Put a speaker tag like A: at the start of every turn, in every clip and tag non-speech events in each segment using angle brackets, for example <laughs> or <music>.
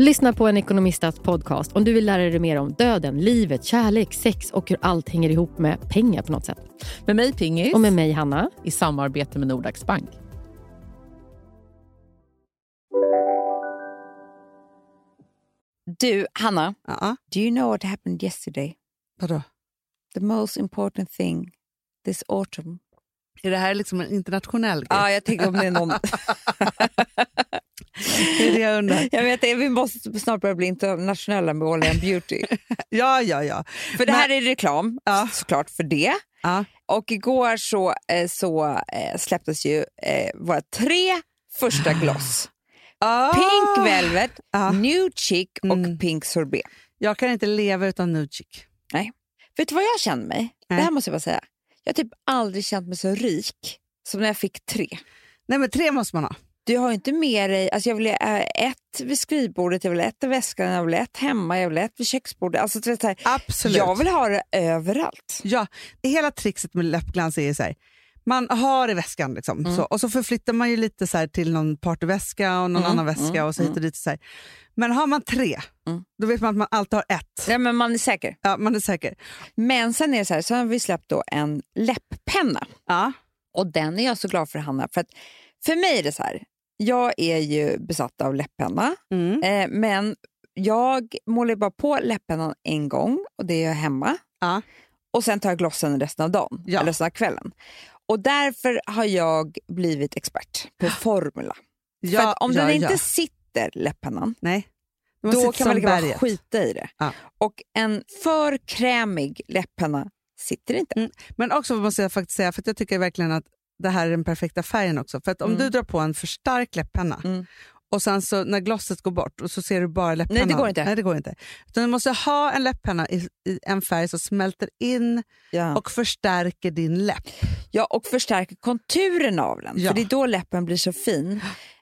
A: Lyssna på en ekonomistats podcast om du vill lära dig mer om döden, livet, kärlek, sex och hur allt hänger ihop med pengar på något sätt.
B: Med mig Pingis.
A: Och med mig Hanna.
B: I samarbete med Nordax Bank.
C: Du, Hanna.
D: Ja.
C: Do you know what happened yesterday?
D: Vadå?
C: The most important thing this autumn.
D: Är det här liksom en internationell grej?
C: Ja, jag tänker om det är någon... <laughs>
D: det är det jag undrar.
C: Jag vet, vi måste snart börja bli internationella med All and Beauty. <laughs>
D: ja, ja, ja.
C: För det här är reklam,
D: Ja.
C: såklart, för det.
D: Ja.
C: Och igår så, eh, så eh, släpptes ju eh, våra tre första gloss.
D: Ah.
C: Pink Velvet,
D: Ja.
C: Nude Chic och
D: Mm.
C: Pink Sorbet.
D: Jag kan inte leva utan Nuchic.
C: Vet du vad jag känner mig?
D: Nej.
C: Det här måste jag bara säga. Jag har typ aldrig känt mig så rik som när jag fick tre.
D: Nej, men tre måste man ha.
C: Du har inte med dig, alltså jag vill ha ett vid skrivbordet, jag vill ha ett i väskan, jag vill ha ett hemma, jag vill ha ett vid köksbordet. Alltså, du vet, här,
D: Absolut.
C: jag vill ha det överallt.
D: Ja, hela trixet med läppglans är så här, man har i väskan liksom,
C: Mm.
D: så, och så förflyttar man ju lite så här till någon partyväska och någon
C: Mm,
D: annan väska
C: mm,
D: och så hit och dit. Så här. Men har man tre,
C: Mm.
D: då vet man att man alltid har ett.
C: Ja, men man är säker.
D: Ja, man är säker.
C: Men sen är det så här, så har vi släppt då en läpppenna.
D: Ja.
C: Och den är jag så glad för Hanna. För, att, för mig är det så här, jag är ju besatt av läpppenna.
D: Mm.
C: Eh, men jag målar bara på läppennan en gång och det gör jag hemma.
D: Ja.
C: Och sen tar jag glossen resten av dagen,
D: Ja.
C: eller resten av kvällen. Och därför har jag blivit expert på formula.
D: Ja,
C: för om
D: ja,
C: den inte sitter, läppennan,
D: Nej.
C: Då kan man lika
D: berget.
C: skita i det. Och en för krämig läpppenna sitter inte.
D: Mm. Men också måste jag faktiskt säga, för att jag tycker verkligen att det här är den perfekta färgen också. För att om
C: Mm.
D: du drar på en för stark läpppenna
C: Mm.
D: och sen så när glosset går bort och så ser du bara läpppennan.
C: Nej, det går inte.
D: Nej, det går inte. Utan du måste ha en läpppenna i, i en färg som smälter in
C: Ja.
D: och förstärker din läpp.
C: Ja, och förstärker konturen av den.
D: Ja.
C: För det är då läppen blir så fin.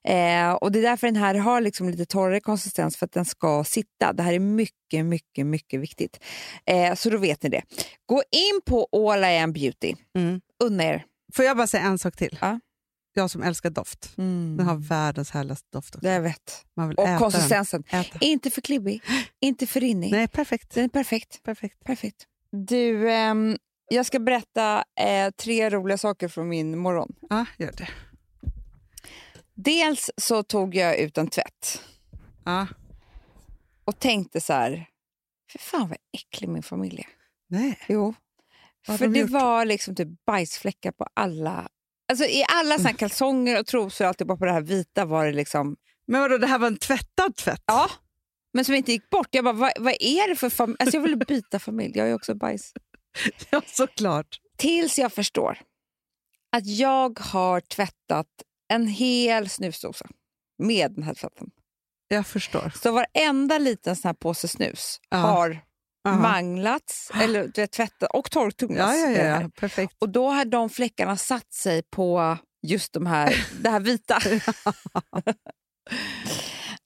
C: Eh, och Det är därför den här har liksom lite torrare konsistens, för att den ska sitta. Det här är mycket, mycket, mycket viktigt. Eh, så då vet ni det. Gå in på All I am beauty.
D: Mm.
C: Unna er.
D: Får jag bara säga en sak till?
C: Ja.
D: Jag som älskar doft.
C: Mm.
D: Den har världens härligaste doft också.
C: Det jag vet.
D: Man vill
C: Och konsistensen. Inte för klibbig, <gasps> inte för rinnig.
D: Nej, perfekt.
C: Den är perfekt.
D: perfekt.
C: perfekt. Du, ehm, jag ska berätta eh, tre roliga saker från min morgon.
D: Ja, gör det.
C: Dels så tog jag ut en tvätt.
D: Ja.
C: och tänkte så här, för fan vad äcklig min familj är.
D: Nej.
C: Jo.
D: Vad
C: För
D: de
C: det
D: gjort?
C: var liksom typ bajsfläckar på alla, alltså i alla såna här kalsonger och trosor, alltid bara på det här vita var det liksom,
D: Men vadå, det här var en tvättad tvätt?
C: ja. Men som inte gick bort. Jag bara, vad, vad är det för familj? Alltså jag ville byta familj, jag är också bajs. <laughs>
D: Ja, såklart.
C: Tills jag förstår att jag har tvättat en hel snusdosa med den här tvätten.
D: Jag förstår.
C: Så varenda liten sån här påse snus
D: Ja.
C: har
D: Aha.
C: manglats eller du vet, tvättat och torktumlats.
D: Ja, ja,
C: det
D: ja, ja. perfekt.
C: Och då har de fläckarna satt sig på just de här, <laughs> det här vita.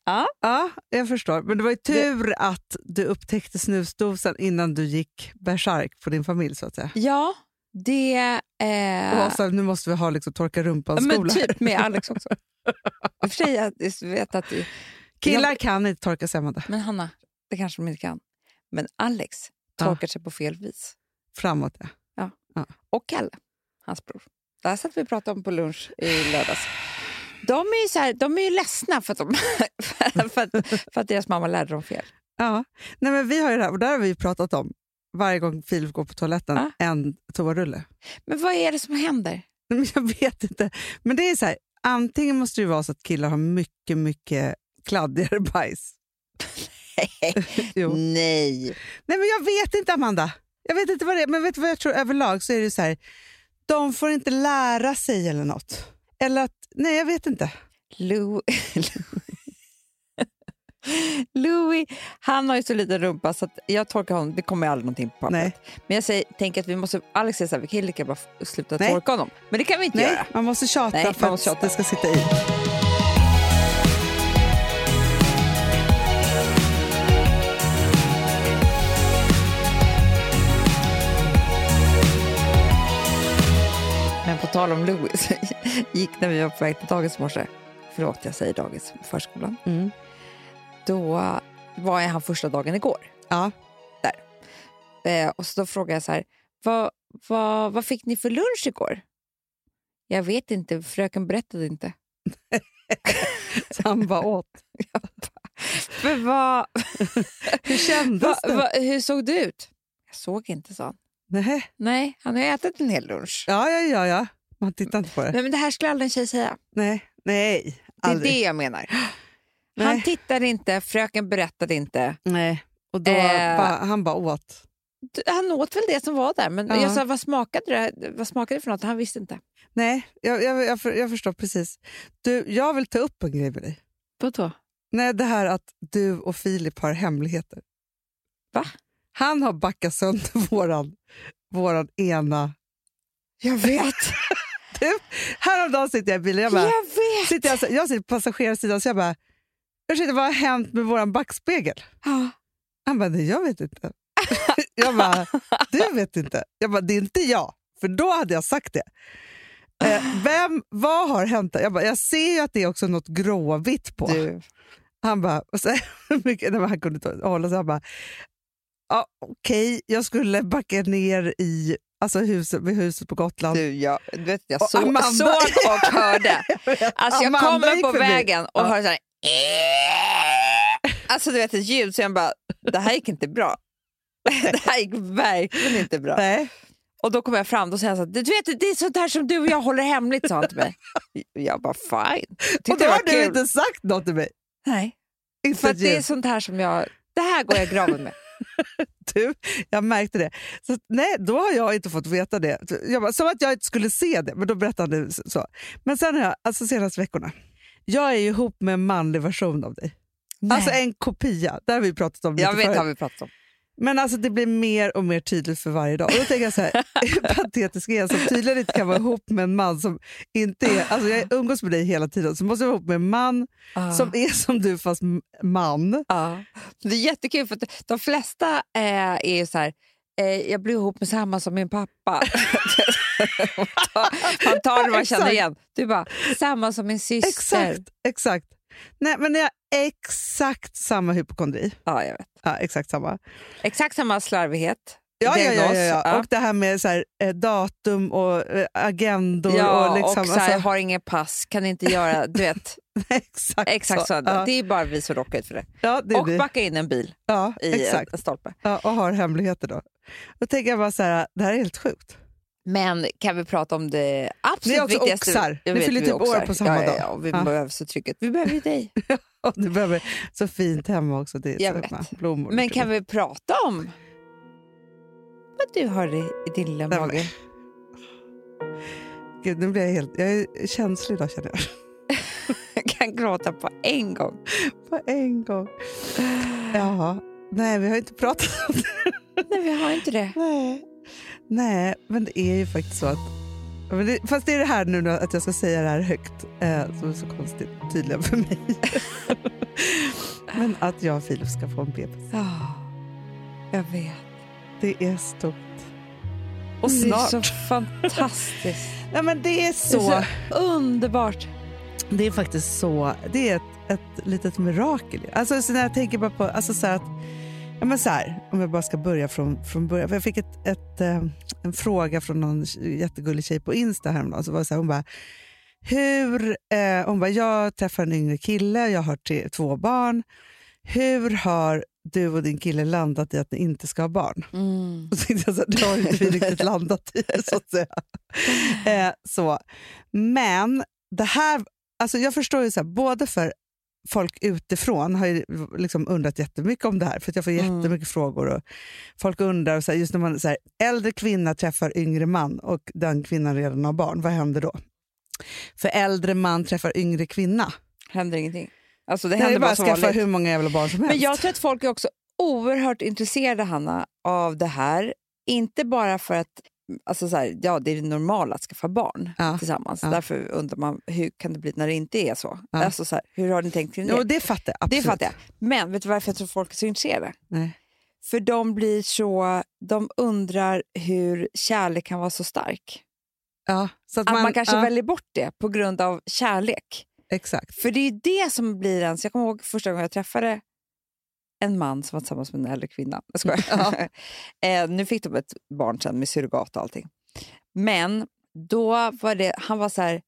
D: Ja, jag förstår. Men det var ju tur att du upptäckte snusdosan innan du gick bärsärk på din familj. så att säga.
C: ja, det...
D: Och
C: Eh,
D: var så här, nu måste vi ha liksom, torka rumpan
C: men
D: skola.
C: typ med <laughs> Alex också. I och för sig, jag vet att... det-
D: Killar kan inte torka sig Amanda.
C: Men Hanna, det kanske de inte kan. Men Alex
D: Ja.
C: torkar sig på fel vis.
D: Framåt ja.
C: Och Kalle, hans bror. Det här satt vi och pratade om på lunch i lördags. De är ju, så här, de är ju ledsna för att, de, <laughs> för, att, för att deras mamma lärde dem fel.
D: ja. Nej, men vi har ju det här, och där har vi pratat om varje gång Filip går på toaletten,
C: Ja.
D: en toarulle.
C: Men vad är det som händer?
D: Jag vet inte. Men det är så här, antingen måste det vara så att killar har mycket, mycket kladdigare bajs. <laughs>
C: Nej.
D: Nej, men jag vet inte, Amanda. Jag vet inte vad det är, men vet du vad jag tror överlag så är det så här, de får inte lära sig eller något. Eller att, nej jag vet inte.
C: Lou, <laughs> Louis, han har ju så liten rumpa så att jag tolkar honom, det kommer aldrig någonting på pappret.
D: Nej.
C: Men jag säger, tänker att vi måste, Alex säger så här, vi kan lika bra f- sluta
D: Nej.
C: tolka honom. Men det kan vi inte
D: Nej,
C: göra.
D: man måste tjata
C: Nej,
D: för
C: måste
D: att
C: tjata.
D: det ska sitta i.
C: tal om Louis, <laughs> gick när vi var på väg till dagis morse, förlåt jag säger dagis, förskolan,
D: Mm.
C: då var jag han första dagen igår.
D: Ja.
C: Eh, och så då frågade jag så här, vad, vad, vad fick ni för lunch igår? Jag vet inte, fröken berättade inte. <laughs>
D: Så han bara åt. <laughs>
C: Men vad,
D: Hur kändes det?
C: vad, hur såg det ut? Jag såg inte, sa han.
D: Nej.
C: Nej, han har ätit en hel lunch.
D: Ja, ja, ja, ja. Man tittar inte på det.
C: Nej, men det här skulle aldrig en tjej säga.
D: Nej, nej.
C: Det är
D: Aldrig.
C: det jag menar. <gasps> Han
D: Nej.
C: tittade inte, fröken berättade inte.
D: Nej. Och då
C: Eh.
D: bara, han bara åt.
C: Han åt väl det som var där, men
D: Ja.
C: jag sa vad smakade det? Vad smakade det för något? Han visste inte.
D: Nej, jag, jag, jag, för- jag förstår precis. Du, jag vill ta upp en grej med dig.
C: Vadå?
D: Nej, det här att du och Filip har hemligheter.
C: Va?
D: Han har backat sönder <laughs> våran, våran ena...
C: Jag vet!
D: Du, häromdagen sitter jag i bilen jag bara,
C: jag vet!
D: sitter jag, så- jag sitter på passagerarsidan så jag bara, ursäkta vad har hänt med våran backspegel?
C: Ja.
D: Han bara, nej, jag vet inte. <laughs> jag bara, du vet inte. Jag bara, det är inte jag, för då hade jag sagt det. Eh, vem, vad har hänt? Jag, bara, jag ser ju att det är också något gråvitt på.
C: Du.
D: Han bara, och så, <laughs> mycket, han kunde inte hålla sig. Han bara, ja, okej, jag skulle backa ner i alltså huset, vid huset på Gotland.
C: Du, jag, du vet, jag
D: Och
C: så,
D: Amanda-
C: såg och hörde. <laughs> Alltså jag
D: Amanda
C: kommer på vägen och
D: Ja.
C: hör så här... Alltså du vet ett ljud, så jag bara, det här gick inte bra. <laughs> Det här gick verkligen inte bra.
D: Nej.
C: Och då kom jag fram och sa så här, du vet det är sånt här som du och jag håller hemligt, sa han till mig. Jag bara fine. Tyckte
D: Och då har du inte sagt något till mig.
C: Nej,
D: Inte
C: för det är sånt här som jag, det här går jag i graven med. <laughs>
D: du, jag märkte det. Så, nej, då har jag inte fått veta det. Jag bara, som att jag inte skulle se det, men då berättade han så. Men sen har jag, alltså senaste veckorna, jag är ju ihop med en manlig version av dig. Alltså en kopia, det har vi pratat om lite
C: jag vet
D: förut.
C: vad vi pratat om.
D: Men alltså det blir mer och mer tydligt för varje dag. Och då tänker jag så här, <laughs> hur patetisk är jag som tydligen inte kan vara ihop med en man som inte är... Alltså jag umgås med dig hela tiden, så måste jag vara ihop med en man
C: Ah.
D: som är som du fast man.
C: Ja. Det är jättekul för de flesta eh, är ju så här, eh, jag blir ihop med samma som min pappa. <laughs> man tar- det man känner igen. Du bara, samma som min syster.
D: Exakt, exakt. Nej, men jag exakt samma hypokondri.
C: Ja, jag vet.
D: Ja, exakt samma.
C: Exakt samma slarvighet.
D: Ja, ja, ja, ja, ja. Och det här med så här, eh, datum och eh, agendor.
C: Ja,
D: och, liksom,
C: och så här,
D: alltså,
C: har ingen pass, kan inte göra... <laughs> Du vet,
D: exakt,
C: exakt så.
D: Ja,
C: Det är bara vi som råkar ut för det.
D: ja, det
C: Och
D: vi.
C: backa in en bil
D: Ja,
C: i
D: exakt.
C: en stolpe.
D: Ja, och har hemligheter då. Då tänker jag bara så här, det här är helt sjukt.
C: Men kan vi prata om det absolut
D: Ni är också
C: viktigaste?
D: oxar.
C: Jag vet,
D: fyller
C: vi
D: typ
C: är oxar.
D: år på samma
C: ja, ja,
D: dag.
C: Ja, och vi
D: Ja.
C: behöver så trycket. Vi behöver ju dig. <laughs>
D: Och du behöver så fint hemma också. Det
C: Jag vet.
D: blommor.
C: Men kan vi prata om vad du har i, din lilla mage?
D: Gud, nu blir jag helt... Jag är känslig idag känner jag. <laughs>
C: Jag kan gråta på en gång.
D: På en gång. Jaha. Nej, vi har inte pratat om det.
C: Nej, vi har inte det.
D: Nej. Nej, men det är ju faktiskt så att... Det, fast det är det här nu då, att jag ska säga det här högt eh, som är så konstigt tydligen för mig. <laughs> men att jag och Filip ska få en bebis.
C: Ja, jag vet.
D: Det är stort. Och
C: Det är
D: snart.
C: så fantastiskt. <laughs>
D: Nej, men det är
C: Det är
D: så...
C: så underbart.
D: Det är faktiskt så. Det är ett, ett litet mirakel. Alltså, så när jag tänker bara på... Alltså, så att, ja, men så här, om jag bara ska börja från, från början. Jag fick ett, ett, eh, en fråga från någon jättegullig tjej på Insta häromdagen. Så var så här, hon bara, hur, eh, hon bara, jag träffar en yngre kille, jag har tre, två barn. Hur har du och din kille landat i att ni inte ska ha barn?
C: Mm.
D: Och så tänkte jag så här, det har inte vi <laughs> riktigt landat i. Så att säga. Eh, så. Men det här, alltså jag förstår ju så här, både för folk utifrån har ju liksom undrat jättemycket om det här, för att jag får
C: Mm.
D: jättemycket frågor. Och folk undrar, och så här, just när man så här, äldre kvinna träffar yngre man och den kvinnan redan har barn, vad händer då? För äldre man träffar yngre kvinna.
C: Händer ingenting. Alltså, det
D: Det är
C: händer
D: bara
C: bara
D: skaffa
C: vanligt.
D: hur många jävla barn som helst.
C: Men jag tror att folk är också oerhört intresserade, Hanna, av det här. Inte bara för att alltså så här, ja, det är det normala att skaffa barn
D: Ja.
C: tillsammans.
D: Ja.
C: Därför undrar man hur kan det bli när det inte är så.
D: Ja.
C: Alltså så här, hur har ni tänkt kring det?
D: Jo, det fattar jag
C: det fattar jag. Men vet du varför jag tror folk är så intresserade?
D: Nej.
C: För de blir så, de undrar hur kärlek kan vara så stark.
D: Ja, så att
C: Att man, kanske
D: ja,
C: väljer bort det på grund av kärlek.
D: Exakt.
C: För det är ju det som blir ens... Jag kommer ihåg första gången jag träffade en man som var tillsammans med en äldre kvinna. Jag skojar. <laughs> eh, nu fick de ett barn sen med surrogat och allting. Men då var det, han var så här,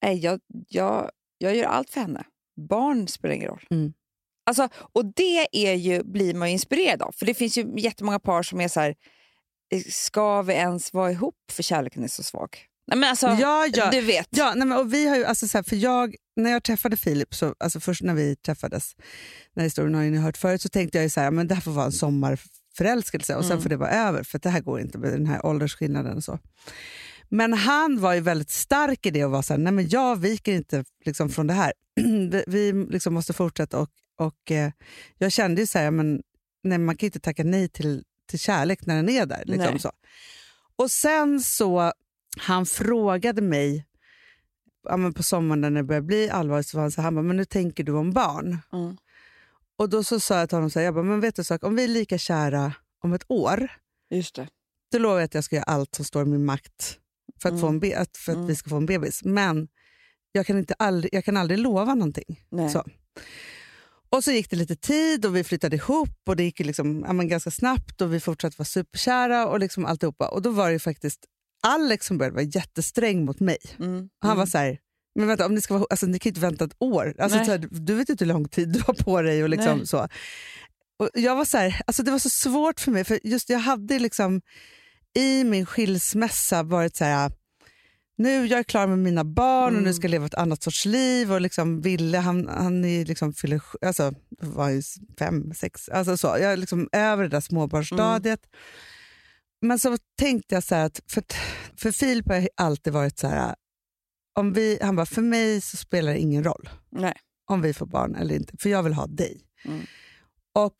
C: jag, jag, jag gör allt för henne. Barn spelar ingen roll.
D: Mm.
C: Alltså, och det är ju, blir man ju inspirerad av. För det finns ju jättemånga par som är så här, eh, ska vi ens vara ihop för kärleken är så svag? Nej, men alltså,
D: Ja, ja.
C: Du vet.
D: Ja, nej, men, och vi har ju, alltså, så här, för jag, när jag träffade Filip, så, alltså, först när vi träffades, den här historien har ni hört förut, så tänkte jag ju så här, men det här får vara en sommarförälskelse och sen
C: Mm.
D: får det vara över, för det här går inte med den här åldersskillnaden. Och så. Men han var ju väldigt stark i det och var så här, nej men jag viker inte liksom, från det här. <clears throat> vi liksom måste fortsätta och, och eh, jag kände ju så här, men, nej, man kan ju inte tacka nej till, till kärlek när den är där. Liksom,
C: Nej.
D: så. Och sen så, han frågade mig ja, men på sommaren när det började bli allvarligt, så var han så här, han bara, men nu tänker du om barn.
C: Mm.
D: Och då så sa jag till honom, så här, jag bara, men vet du sak, om vi är lika kära om ett år,
C: Just det.
D: då lovar jag att jag ska göra allt som står i min makt för att,
C: Mm.
D: få en be- för att
C: Mm.
D: vi ska få en bebis. Men jag kan, inte aldrig, jag kan aldrig lova någonting.
C: Nej.
D: Så. Och så gick det lite tid och vi flyttade ihop och det gick liksom, ja, ganska snabbt och vi fortsatte vara superkära och liksom alltihopa. Och då var det ju faktiskt Alex som började vara jättesträng mot mig.
C: Mm.
D: Han var
C: Mm.
D: så här, men vänta, om ni, ska vara, alltså, ni kan inte vänta ett år. Alltså, här, du vet inte hur lång tid du har på dig. Och liksom,
C: Nej.
D: så. Och jag var så här, alltså, det var så svårt för mig, för just jag hade liksom i min skilsmässa varit så här, nu jag är klar med mina barn och nu
C: Mm.
D: ska jag leva ett annat sorts liv. Och liksom Ville, han, han är liksom fyller, alltså, var ju fem, sex, alltså så. Jag är liksom över det där småbarnsstadiet. Men så tänkte jag så här att, för, för Filip har alltid varit så här, om vi, han bara, för mig så spelar det ingen roll
C: Nej.
D: om vi får barn eller inte, för jag vill ha dig.
C: Mm.
D: Och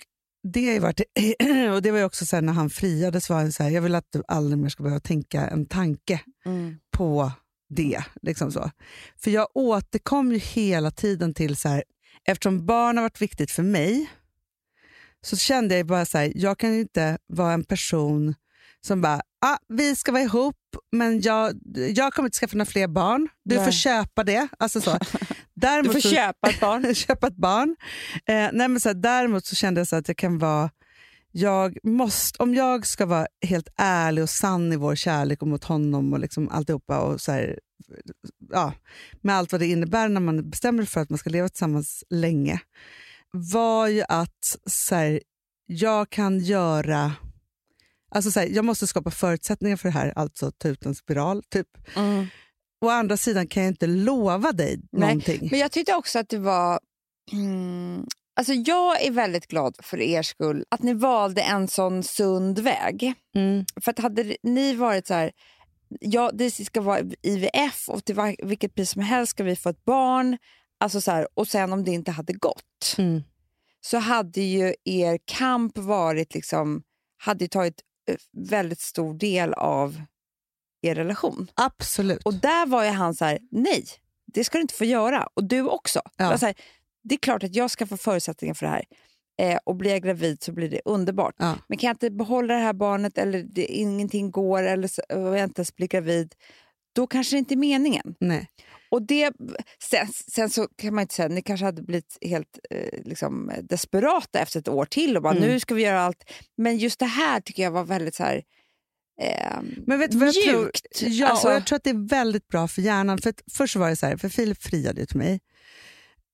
D: det, har varit, <clears throat> och det var också så här, när han friades var han så här, jag vill att du aldrig mer ska behöva tänka en tanke
C: Mm.
D: på det. Liksom så. För jag återkom ju hela tiden till, så här, eftersom barn har varit viktigt för mig, så kände jag bara så här, jag kan inte vara en person som bara, ah, vi ska vara ihop, men jag, jag kommer inte skaffa några fler barn. Du
C: Nej.
D: får köpa det. Alltså så. <laughs>
C: Du
D: Däremot
C: får
D: så-
C: köpa ett barn. <laughs>
D: köpa ett barn. Eh, nej men så här, däremot så kände jag så att jag kan vara, jag måste, om jag ska vara helt ärlig och sann i vår kärlek och mot honom och liksom alltihopa och så här, ja, med allt vad det innebär när man bestämmer sig för att man ska leva tillsammans länge, var ju att så här, jag kan göra Alltså så här, jag måste skapa förutsättningar för det här, alltså ta ut en spiral. Typ.
C: Mm.
D: Å andra sidan kan jag inte lova dig
C: Nej,
D: någonting.
C: Men jag tyckte också att det var... Mm, alltså jag är väldigt glad för er skull att ni valde en sån sund väg.
D: Mm.
C: För att hade ni varit så här, ja det ska vara IVF och till vilket pris som helst ska vi få ett barn. Alltså så här, och sen om det inte hade gått
D: Mm.
C: så hade ju er kamp varit liksom, hade tagit väldigt stor del av er relation.
D: Absolut.
C: Och där var ju han så här, nej, det ska du inte få göra. Och du också.
D: Ja.
C: Här, det är klart att jag ska få förutsättningar för det här. Eh, och blir jag gravid så blir det underbart.
D: Ja.
C: Men kan jag inte behålla det här barnet eller det, ingenting går eller så, och jag inte ens blir gravid, då kanske det inte är meningen.
D: Nej.
C: Och det, sen, sen så kan man inte säga, ni kanske hade blivit helt eh, liksom, desperata efter ett år till och bara
D: Mm.
C: nu ska vi göra allt. Men just det här tycker jag var väldigt så här, eh,
D: Men vet du vad jag tror? Ja,
C: Alltså-
D: och jag tror att det är väldigt bra för hjärnan. För först var det så här, för Filip friade ju till mig.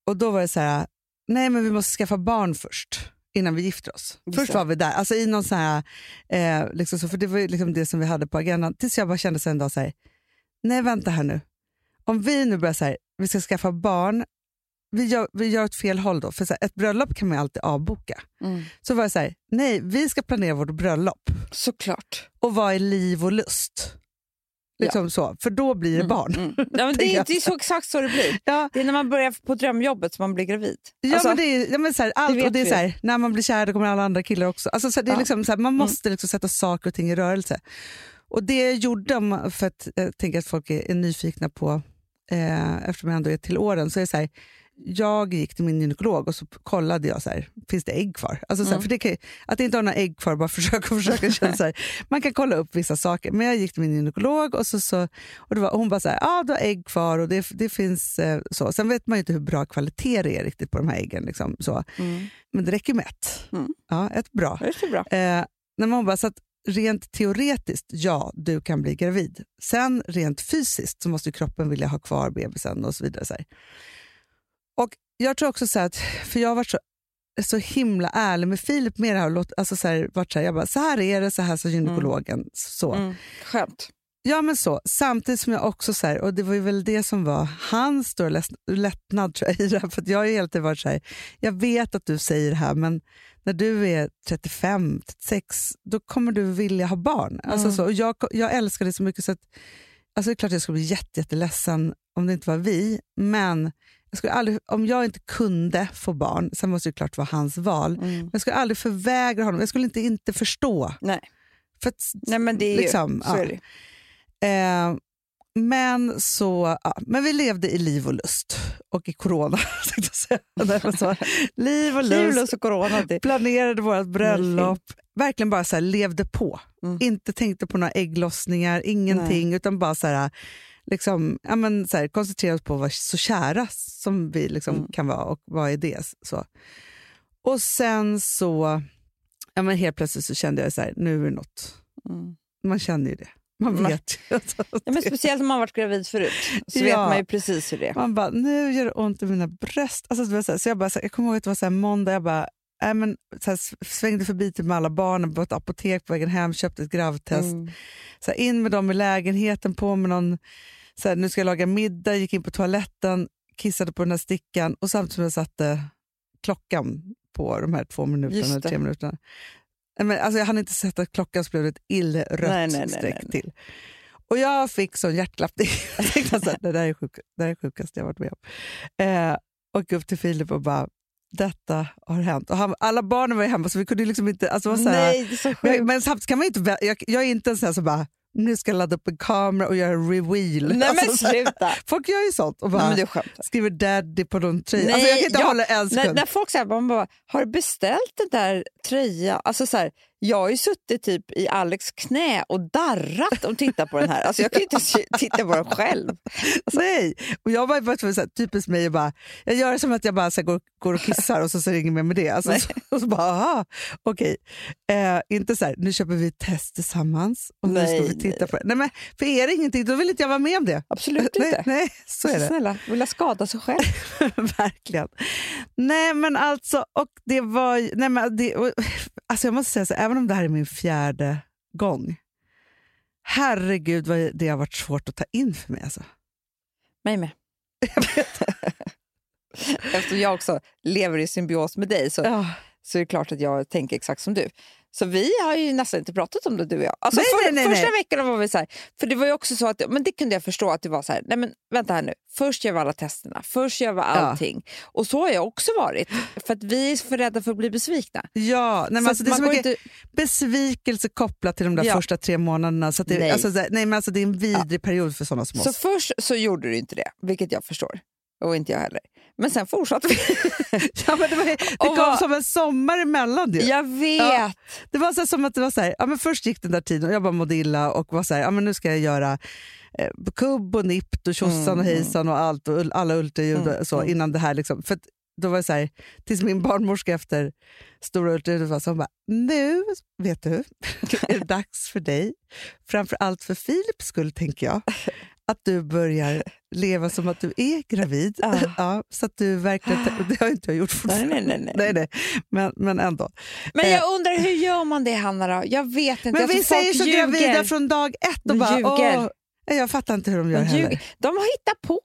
D: Och då var det så här, nej men vi måste skaffa barn först innan vi gifter oss.
C: Just
D: Först var vi där, alltså i någon så här, eh, liksom så, för det var liksom det som vi hade på agendan. Tills jag bara kände så en dag så här, nej vänta här nu. Om vi nu börjar så här, vi ska skaffa barn, vi gör, vi gör ett fel håll då. För så här, ett bröllop kan man ju alltid avboka.
C: mm,
D: Så var det så här, nej vi ska planera vårt bröllop
C: såklart.
D: och vara i liv och lust. Liksom så, för då blir det barn.
C: Mm. Ja, men <laughs> det, är,
D: jag.
C: det är så exakt så det blir.
D: Ja,
C: Det är när man börjar på drömjobbet som man blir gravid.
D: ja,
C: Alltså,
D: men det är, ja, men så här, allt,
C: vet
D: och det är
C: vi.
D: så här, när man blir kär då kommer alla andra killar också. Alltså, så det är
C: Ja.
D: liksom, så här, man måste liksom sätta saker och ting i rörelse. Och det jag gjorde, för att jag tänker att folk är, är nyfikna på, eh, eftersom jag ändå är till åren, så är så här, jag gick till min gynekolog och så kollade jag så här, finns det ägg kvar? Alltså, så här,
C: Mm.
D: för det kan, att inte ha några ägg kvar, bara <laughs> försöka och försöka. känna så här, man kan kolla upp vissa saker. Men jag gick till min gynekolog och, så, så, och, det var, och hon bara så här, ah, du har ägg kvar och det, det finns eh, så. Sen vet man ju inte hur bra kvalitet det är riktigt på de här äggen. Liksom, så.
C: Mm.
D: Men det räcker med ett.
C: Mm.
D: Ja, ett bra.
C: Det är bra.
D: Eh, när man bara, så att rent teoretiskt, ja, du kan bli gravid. Sen rent fysiskt så måste kroppen vilja ha kvar bebisen och så vidare. Så här. Och jag tror också så här att, för jag har varit så, så himla ärlig med Filip med det här. och låt- Alltså så här, varit så här jag bara, så här är det, så här sa gynekologen. Så.
C: Mm. Skönt.
D: Ja men så, samtidigt som jag också så här, och det var ju väl det som var hans stora lättnad tror jag, i det här, för att jag har ju hela tiden varit så här, jag vet att du säger det här men när du är 35, 36 då kommer du vilja ha barn. Alltså
C: Mm.
D: så, och jag, jag älskar det så mycket så att, alltså det är klart jag skulle bli jätte, jätteledsen om det inte var vi, men jag skulle aldrig, om jag inte kunde få barn, sen måste det klart vara hans val,
C: Mm.
D: men jag skulle aldrig förvägra honom, jag skulle inte inte förstå.
C: Nej.
D: För att,
C: Nej, men det är ju,
D: Liksom,
C: så
D: ja.
C: är det.
D: Eh, men så, ja, men vi levde i liv och lust och i corona. <laughs> Nej, <laughs> så, liv och lust,
C: Jul och corona. Det.
D: planerade vårt bröllop. Verkligen bara så här, levde på.
C: Mm.
D: Inte tänkte på några ägglossningar, ingenting. Utan bara så här, liksom, ja, men så här, koncentrerade oss på att vara så kära som vi liksom
C: Mm.
D: kan vara och vad är det? Så. Och sen så, ja, men helt plötsligt så kände jag så här, nu är det något.
C: Mm.
D: Man känner ju det. Man
C: Man-
D: vet ju.
C: Ja, men speciellt om man varit gravid förut så
D: Ja.
C: vet man ju precis hur det är.
D: Man bara, nu gör det ont i mina bröst. Alltså, det var så här, så jag, bara, så jag kommer ihåg att det var så här, måndag, jag bara, äh, men, så här, svängde förbi till med alla barnen på ett apotek på vägen hem, köpte ett gravtest.
C: Mm.
D: Så in med dem i lägenheten, på med någon, så nu ska jag laga middag, gick in på toaletten, kissade på den här stickan och samtidigt som jag satte klockan på de här två minuterna, tre minuterna. Men, alltså, jag hann inte sätta klockan så blev det ett illrött streck till. Och jag fick sån hjärtklappning. <laughs> jag tänkte här, det där är sjuk, det där är sjukast jag varit med om. Eh, och upp till Filip och bara, detta har hänt. Och han, alla barnen var hemma så vi kunde liksom inte... Alltså, var så här,
C: Nej, så
D: men, men samtidigt kan man inte... Jag, jag är inte en sån här som bara, nu ska jag ladda upp en kamera och göra reveal.
C: Nej
D: Alltså,
C: sluta. <laughs>
D: folk gör ju sånt och
C: Nej,
D: bara
C: skämtar.
D: skriver daddy på någon tröja.
C: Nej,
D: Alltså, jag kan inte
C: ja,
D: hålla en
C: När,
D: sekund.
C: när folk säger man bara, har du beställt den där tröjan? Alltså så här, jag har ju suttit typ i Alex knä och darrat och tittat på den här. Alltså jag kan ju inte titta på den själv.
D: Nej, och jag var bara så här, typiskt mig och bara, jag gör det som att jag bara här, går, går och kissar och så, så ringer med med det. Alltså, så, <laughs> och så bara, aha, okej. Eh, inte så här, nu köper vi ett test tillsammans och nu ska vi titta
C: nej.
D: på det. Nej, men för är det ingenting, då vill inte jag vara med om det.
C: Absolut
D: Nej,
C: inte.
D: nej så är det.
C: Snälla, vill jag skada sig själv? <laughs>
D: Verkligen. Nej men alltså, och det var nej, men det, och, <laughs> alltså jag måste säga så, även om det här är min fjärde gång, herregud vad det har varit svårt att ta in för mig. Alltså.
C: Mig med. <laughs> Eftersom jag också lever i symbios med dig så,
D: Ja.
C: så är det klart att jag tänker exakt som du. Så vi har ju nästan inte pratat om det du och jag. Alltså
D: Nej,
C: för,
D: nej, nej,
C: första veckorna var vi så här, för det var ju också så att, men det kunde jag förstå att det var så här, nej men vänta här nu, först gör vi alla testerna, först gör vi allting. Och så har jag också varit, för att vi är för rädda för att bli besvikna.
D: Ja, nej, men
C: Så
D: alltså, det är så mycket
C: inte,
D: besvikelse kopplat till de där
C: Ja.
D: första tre månaderna. Så det,
C: Nej.
D: Alltså, nej, men alltså, det är en vidrig period för sådana som
C: så
D: oss.
C: först så gjorde du inte det, vilket jag förstår. Och inte jag heller. Men sen fortsatte vi. <laughs>
D: Ja, men det var, det
C: Och
D: kom
C: vad-
D: som en sommar emellan. Det,
C: jag vet!
D: Ja. det var så som att det var så här, ja, men först gick den där tiden och jag bara mådde illa och var så här, ja, men nu ska jag göra eh, kubb och nipt och tjossan
C: Mm,
D: och hejsan och allt och alla ultraljud och så innan det här. Liksom, för då var det så här, tills min barnmorska efter stora ultraljudet var så hon bara, nu vet du, <laughs> är det dags för dig, framför allt för Filips skull tänker jag, att du börjar leva som att du är gravid.
C: Ja. <laughs>
D: Ja, så att du verkligen, <gasps> det har inte jag gjort fortfarande.
C: nej, nej, nej.
D: nej, nej. Men, men ändå.
C: Men
D: Eh.
C: jag undrar, hur gör man det Hanna då? Jag vet inte.
D: Men
C: Alltså,
D: vi säger så
C: ljuger.
D: gravida från dag ett och bara, åh, jag fattar inte hur de gör
C: De,
D: heller.
C: de har hittat på.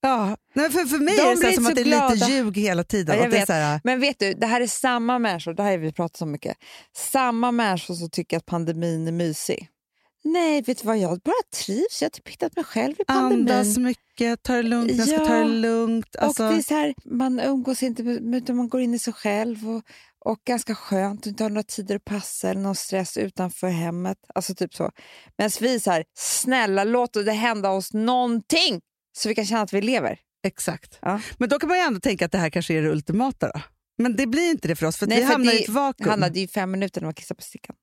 D: Ja. Nej, för, för mig
C: De
D: är det så som
C: så
D: att det är lite ljug hela tiden.
C: Ja, vet.
D: så här,
C: Men vet du, det här är samma människor, det här har vi pratat om mycket, samma människor som tycker att pandemin är mysig. Nej, vet du vad? Jag bara trivs. Jag har typ hittat mig själv i pandemin.
D: Andas mycket, ta det lugnt, jag ska
C: Ja.
D: ta det lugnt. Alltså,
C: Och det är så här, man umgås inte, utan man går in i sig själv. Och, och ganska skönt, inte har några tider att passa eller någon stress utanför hemmet. Alltså typ så. Medan vi är så här, snälla låt det hända oss någonting så vi kan känna att vi lever.
D: Exakt.
C: Ja.
D: Men då kan man ju ändå tänka att det här kanske är det ultimata. Då. Men det blir inte det för oss, för
C: Nej,
D: vi
C: för
D: hamnar i ett vakuum.
C: Hanna, det är ju fem minuter när man kissar på stickan.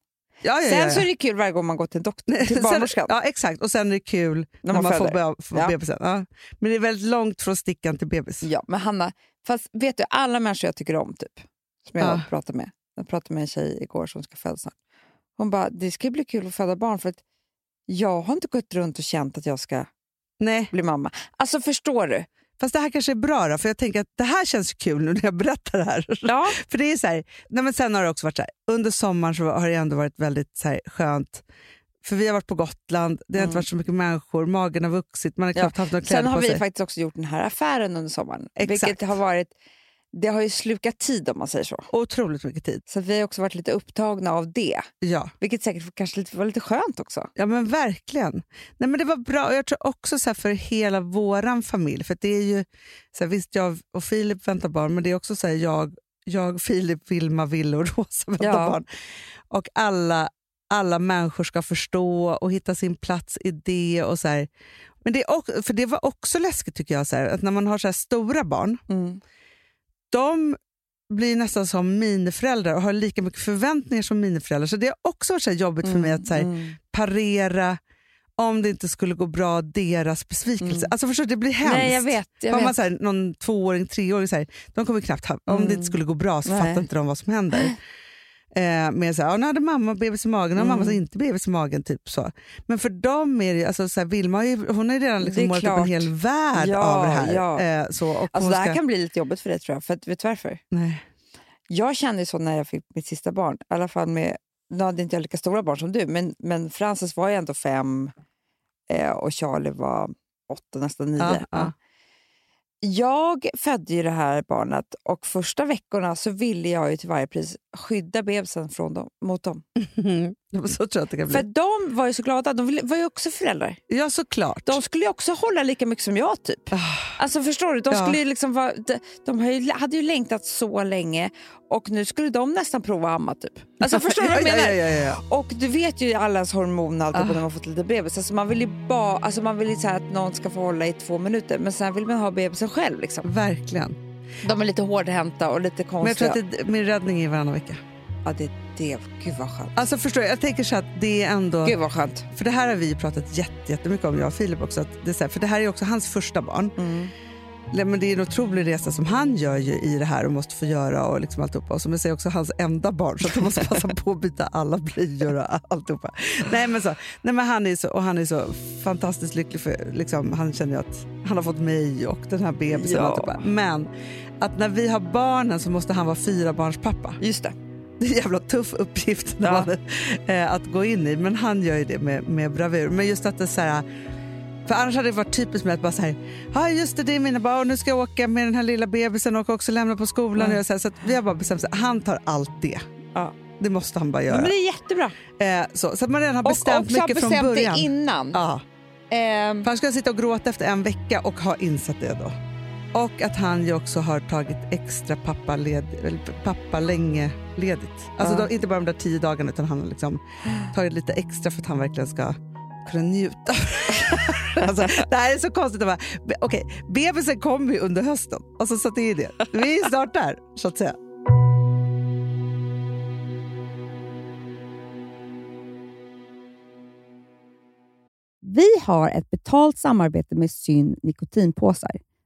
D: Ja, ja,
C: Sen så är det kul varje gång man går till en doktor, till <laughs> barnmorskan.
D: Ja, exakt. Och sen är det kul när,
C: man
D: man, får, får
C: Ja.
D: bebisen. Ja. Men det är väldigt långt från stickan till bebis.
C: Ja, men Hanna, fast vet du, alla människor jag tycker om, typ, som jag
D: Ja.
C: pratar med. Jag pratade med en tjej igår som ska föda snart. Hon bara, det ska bli kul att föda barn för att jag har inte gått runt och känt att jag ska
D: Nej,
C: bli mamma. Alltså förstår du?
D: Fast det här kanske är bra då, för jag tänker att det här känns kul nu när jag berättar det här.
C: Ja. <laughs>
D: För det är så här, nej men sen har det också varit så här, under sommaren så har det ändå varit väldigt så här, skönt. För vi har varit på Gotland, det har inte
C: Mm.
D: varit så mycket människor, magen har vuxit, man har
C: Ja.
D: knappt haft några kläder
C: Sen har
D: på
C: vi
D: sig.
C: faktiskt också gjort den här affären under sommaren.
D: Exakt.
C: Vilket har varit, det har ju slukat tid om man säger så.
D: Otroligt mycket tid.
C: Så vi har också varit lite upptagna av det.
D: Ja.
C: Vilket säkert kanske var lite skönt också.
D: Ja men verkligen. Nej, men det var bra och jag tror också så för hela våran familj, för det är ju, så här, visst jag och Filip väntar barn, men det är också så här, jag, jag, Filip, Vilma, Ville och <laughs> Rosa väntar
C: Ja.
D: barn. Och alla, alla människor ska förstå och hitta sin plats i det. Och så här. Men det, är också, för det var också läskigt tycker jag, så att när man har så här stora barn,
C: Mm.
D: De blir nästan som miniföräldrar och har lika mycket förväntningar som miniföräldrar. Så det har också varit så jobbigt för mig att så här,
C: mm.
D: parera om det inte skulle gå bra, deras besvikelse.
C: Mm.
D: Alltså förstår du, det blir hemskt.
C: Nej, jag vet. Jag vet.
D: man så här, någon tvååring, treåring, så här, de kommer knappt ha, om det
C: Mm.
D: inte skulle gå bra så
C: Nej.
D: fattar inte de vad som händer. <laughs> Eh, med så här, nu hade mamma bebis i magen och
C: Mm.
D: mamma hade inte bebis i magen. Typ så. Men för dem är det alltså, så här, Vilma har ju, hon har ju redan liksom målat upp en hel värld
C: Ja,
D: av det här.
C: ja.
D: Eh, så, och
C: Alltså, det här
D: ska,
C: kan bli lite jobbigt för dig tror jag. För att, vet du varför?
D: nej.
C: Jag kände så när jag fick mitt sista barn. I alla fall med, nu hade inte jag lika stora barn som du, men, men Frances var ju ändå fem eh, och Charlie var åtta, nästan nio.
D: Ja,
C: Ja. Jag födde ju det här barnet och första veckorna så ville jag ju till varje pris skydda bebisen från dem, mot dem. <laughs> Mm. <laughs>
D: så tror jag att det kan bli.
C: För de var ju så glada. De var ju också föräldrar.
D: ja, såklart.
C: De skulle ju också hålla lika mycket som jag typ.
D: Ah,
C: Alltså förstår du? De,
D: Ja.
C: skulle ju liksom vara, de, de hade ju längtat så länge och nu skulle de nästan prova att amma typ. Alltså förstår du vad jag
D: ja,
C: menar?
D: ja, ja, ja, ja.
C: Och du vet ju allas hormon allt
D: Ah.
C: när man fått lite bebis. Alltså man vill ju bara, alltså man vill ju så att någon ska få hålla i två minuter men sen vill man ha bebisen själv liksom.
D: Verkligen.
C: De är lite hårdhänta och lite
D: Men jag tror
C: konstiga.
D: att det, min räddning är varannan vecka.
C: Ja det är det. Gud vad skönt.
D: Alltså förstår jag, jag tänker så att det är ändå...
C: Gud vad skönt.
D: För det här har vi pratat jätte- jättemycket om, jag och Filip också. Att det här, för det här är också hans första barn.
C: Mm.
D: Men det är en otrolig resa som han gör ju i det här och måste få göra och liksom alltihopa. Och som jag säger också hans enda barn så att han måste passa på att byta alla blöjor och alltihopa. Nej men, så, nej, men han är så, och han är så fantastiskt lycklig för liksom, han känner ju att han har fått mig och den här bebisen.
C: Ja.
D: Och alltihopa. Men att när vi har barnen så måste han vara fyra barns pappa.
C: Just det.
D: Det är en jävla tuff uppgift
C: Ja.
D: man, eh, att gå in i, men han gör ju det med, med bravur. Men just att det så här, för annars hade det varit typiskt med att bara så här, ja just det, det är mina barn, nu ska jag åka med den här lilla bebisen och också lämna på skolan.
C: Mm.
D: Och så, här, så att vi har bara bestämt att han tar allt det.
C: Ja.
D: Det måste han bara
C: Men
D: göra.
C: det är jättebra.
D: Eh, så, så att man redan har
C: Och
D: bestämt
C: också
D: mycket
C: bestämt
D: från början.
C: det innan.
D: Ja.
C: Ehm,
D: För han ska sitta och gråta efter en vecka och ha insett det då. Och att han ju också har tagit extra pappaled, pappa länge ledigt. Alltså
C: Ja.
D: då, inte bara de där tio dagarna utan han har liksom tagit lite extra för att han verkligen ska kunna njuta. <laughs> alltså, det här är så konstigt. Okej, bebisen kommer ju under hösten. Alltså, så det är det. Vi är snart där, så att säga.
E: Vi har ett betalt samarbete med Syn nikotinpåsar.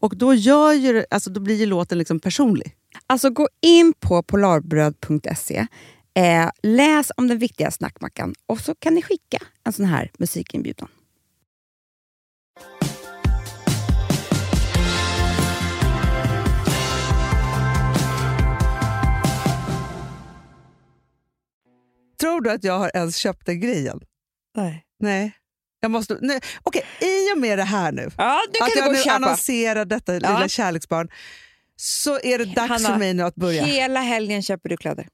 D: Och då, gör ju, alltså, då blir ju låten liksom personlig.
C: Alltså gå in på polarbröd.se, eh, läs om den viktiga snackmackan och så kan ni skicka en sån här musikinbjudan.
D: Tror du att jag har ens köpt den grejen?
C: Nej.
D: Nej. Jag måste, nej. Okej, i och med det här nu,
C: Ja,
D: att jag nu annonserar detta lilla kärleksbarn, så är det dags
C: Hanna,
D: för mig nu att börja.
C: Hela helgen köper du kläder.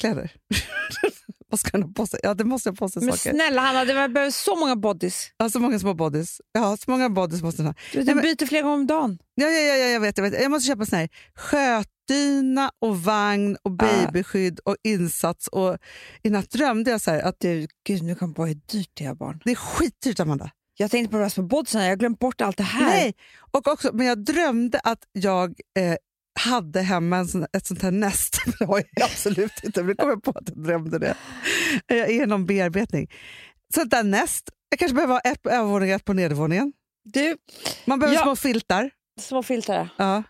D: Kläder. <laughs> Vad ska jag ha på sig? Ja, det måste jag på sig
C: Men
D: saker.
C: snälla Hanna, det behöver så många bodys.
D: Har så många små bodys. Ja, så många bodys måste jag ha.
C: Du,
D: men-
C: byter flera gånger om dagen.
D: Ja, ja, ja, ja, jag vet. Jag, vet. jag måste köpa sån här skötdyna och vagn och babyskydd och insats. Och I natt drömde jag så här att
C: Du, gud nu kan bara hur dyrt det är barn.
D: det är skitdyrt, Amanda.
C: Jag tänkte på med bodsen, jag har glömt bort allt det här.
D: Nej, och också, men jag drömde att jag eh, hade hemma en sån, ett sånt här näst. <laughs> Det har jag absolut inte, men det kom jag på att jag drömde det. Jag är någon bearbetning. Sånt där näst. Jag kanske behöver ha ett på övervåningen ett på nedervåningen.
C: Du,
D: Man behöver
C: Ja.
D: små filtar.
C: små filtar.
D: Ja.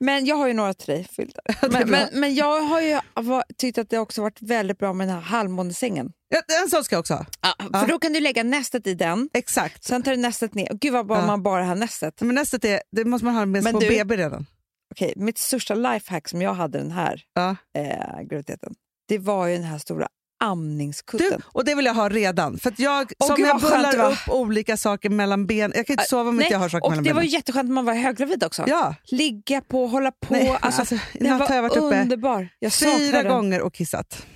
C: Men jag har ju några till <laughs> dig Men, men, men jag har ju tyckt att det också varit väldigt bra med den här halvmånesängen.
D: Ja, en sån ska jag också ha.
C: För då kan du lägga nästet i den,
D: Exakt.
C: sen tar du nästet ner. Gud vad bra
D: Ja.
C: man bara har nästet.
D: Men nästet är, det måste man ha med
C: Men
D: på
C: du-
D: BB redan.
C: Okej, mitt största lifehack som jag hade den här
D: Ja.
C: eh, graviditeten, det var ju den här stora
D: Du,
C: amningskutten.
D: och det vill jag ha redan. För jag,
C: Åh,
D: som
C: gud,
D: jag
C: skönt det
D: bullar
C: var.
D: upp olika saker mellan ben. Jag kan inte sova om inte jag har saker
C: och
D: mellan
C: det var
D: benen.
C: jätteskönt när man var höggravid också.
D: Ja,
C: Ligga på, hålla på.
D: Nej,
C: alltså,
D: alltså, natt har jag varit uppe
C: underbar. Jag saknar
D: fyra gånger och kissat.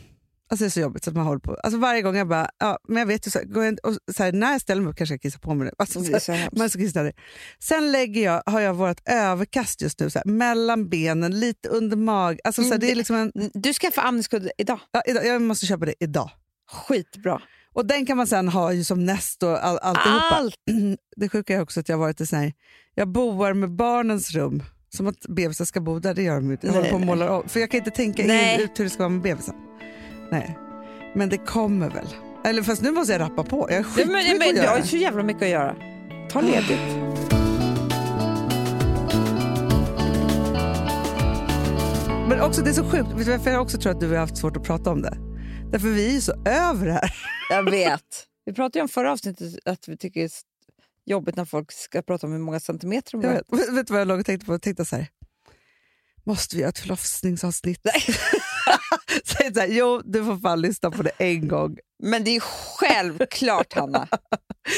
D: Alltså det är så jobbigt så att man håller på. Alltså varje gång jag bara, ja, men jag vet ju så, går jag, och så här, när jag ställer mig upp kanske jag kissar på mig. nu. Alltså, så
C: är
D: här,
C: så
D: man är så kissnödig. Sen lägger jag, har jag vårt överkast just nu, så här, mellan benen, lite under mag. Alltså, så här,
C: Mm,
D: det är liksom en,
C: Du skaffar amningskudde idag.
D: ja, idag- jag måste köpa det idag.
C: Skitbra.
D: Och den kan man sen ha ju som näst och all, alltihopa.
C: Allt! <clears throat>
D: Det sjuka är också att jag varit i sån här, jag boar med barnens rum. Som att bebisar ska bo där, det gör de inte. Jag
C: Nej,
D: håller på och målar om. För jag kan inte tänka
C: Nej.
D: in ut hur det ska vara med bebisen. Nej. Men det kommer väl. Eller fast nu måste jag rappa på. Jag är
C: Ja, men, men,
D: att
C: har
D: göra.
C: ju så jävla mycket att göra. Ta ledigt.
D: Men också det är så sjukt, vet du varför jag också tror att du har haft svårt att prata om det? Därför vi är ju så över det här. <laughs>
C: Jag vet. Vi pratade ju om förra avsnittet att vi tycker det är jobbigt när folk ska prata om hur många centimeter de
D: Jag
C: har.
D: vet, vet du vad jag låg och tänkte på? Jag tänkte så här, måste vi göra ett förlossningsavsnitt? <laughs> <laughs> Säg så här, jo du får fan lyssna på det en gång.
C: Men det är självklart, Hanna.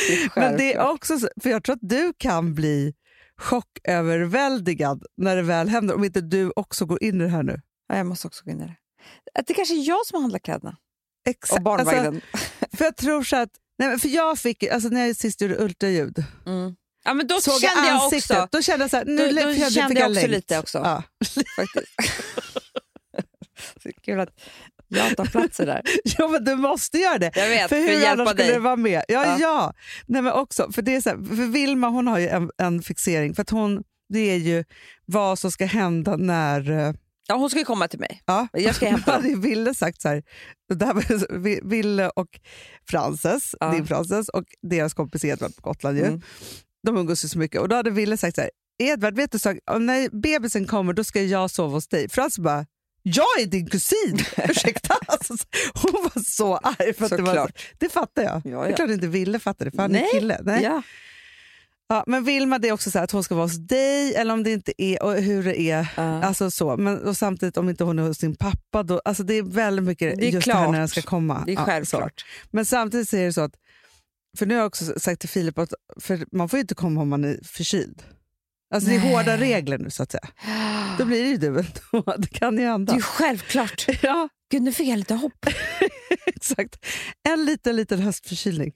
C: Det är
D: Men det är
C: självklart.
D: också så, för jag tror att du kan bli chocköverväldigad när det väl händer, om inte du också går in i det här nu.
C: Ja, jag måste också gå in i det. Att det kanske är jag som handlar kläderna.
D: Exakt.
C: Och barnvagnen.
D: Alltså, för jag tror så att, nej, för jag fick, alltså när jag sist gjorde ultraljud,
C: Mm. Ja, men då
D: såg
C: kände jag
D: ansiktet,
C: också,
D: då kände jag så här, nu
C: Då- då
D: för jag, fick
C: jag också lite också.
D: Ja. <laughs> <laughs>
C: kul att jag tar platser där. <laughs>
D: ja men du måste göra det.
C: Jag vet,
D: För
C: för
D: hur
C: hjälpa
D: annars skulle
C: dig.
D: det vara med? Ja,
C: Ja.
D: ja. Nej, men också, för, det är så här, för Vilma hon har ju en, en fixering, för att hon, det är ju vad som ska hända när... eh,
C: Ja, hon ska ju komma till mig.
D: Ja.
C: Jag ska hämta <laughs>
D: hade ju Ville sagt så här, det här var, Vi- Ville och Frances,
C: Ja.
D: din Frances och deras kompis Edvard på Gotland ju,
C: Mm.
D: de umgås ju så mycket och då hade Ville sagt så här, Edvard vet du så, när bebisen kommer då ska jag sova hos dig. Frans bara, jag är din kusin! <laughs> Ursäkta? Alltså, hon var så arg. För att det, var, det fattar jag.
C: Ja,
D: Det är
C: ja.
D: klart inte Ville fattar det, för han är kille. Nej.
C: Ja.
D: Ja, men Vilma det är också så här att hon ska vara hos dig eller om det inte är, och hur det är.
C: Ja.
D: Alltså så. Men, och samtidigt om inte hon är hos sin pappa, då, alltså det är väldigt mycket
C: Det är
D: just det här
C: klart.
D: när den ska komma.
C: Det är
D: Ja, så.
C: självklart.
D: Men samtidigt så är det så att, för nu har jag också sagt till Filip att man får ju inte komma om man är förkyld. Alltså det är
C: Nej.
D: hårda regler nu så att säga. Då blir det ju du ändå. <laughs> Det kan ju
C: Det
D: hända.
C: är ju självklart. <laughs>
D: Ja,
C: Gud, nu fick jag lite hopp. <laughs>
D: exakt. En liten, liten höstförkylning.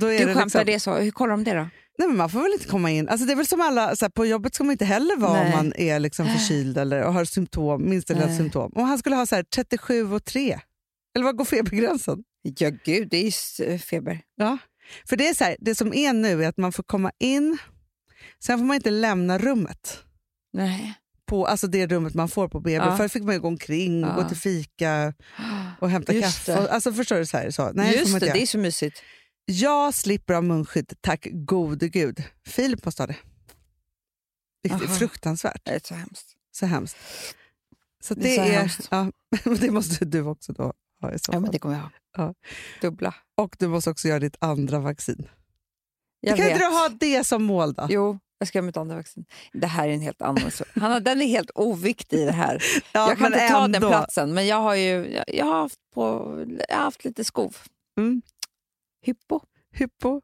D: Då är
C: Du
D: det
C: skämtar
D: liksom,
C: det så. Hur kollar de det då?
D: Nej, men man får väl inte komma in. Alltså det är väl som alla, så här, på jobbet ska man inte heller vara om
C: Nej.
D: man är liksom förkyld eller och har symptom, minsta lilla
C: Nej.
D: symptom. Om han skulle ha så här 37 och 3, eller vad går febergränsen?
C: Ja, gud, det är ju feber.
D: Ja. För det är så här, det som är nu är att man får komma in, sen får man inte lämna rummet.
C: Nej.
D: På, alltså det rummet man får på BB.
C: Ja.
D: Förr fick man ju gå omkring och
C: Ja.
D: gå till fika och hämta
C: Just
D: kaffe.
C: det.
D: Alltså förstår du? Så här, så. Nej,
C: Just det,
D: göra.
C: det är så mysigt.
D: Jag slipper av munskydd, tack gode gud. Filip måste ha det. Vilket är fruktansvärt.
C: Det är så hemskt.
D: Så hemskt. Så
C: Det
D: det,
C: är så
D: är,
C: hemskt.
D: ja, <laughs> det måste du också då ha i så
C: Ja, men
D: fall.
C: det kommer jag ha.
D: Ja.
C: Dubbla.
D: Och du måste också göra ditt andra vaccin.
C: Jag
D: kan
C: vet.
D: inte du ha det som mål då?
C: Jo, jag ska göra mitt andra vaccin. Det här är en helt annan sak. Hanna, den är helt oviktig i det här. <laughs>
D: Ja,
C: jag kan inte ta den
D: ändå.
C: platsen, men jag har ju jag, jag har haft, på, jag har haft lite skov.
D: Mm.
C: Hypo?
D: Hypo.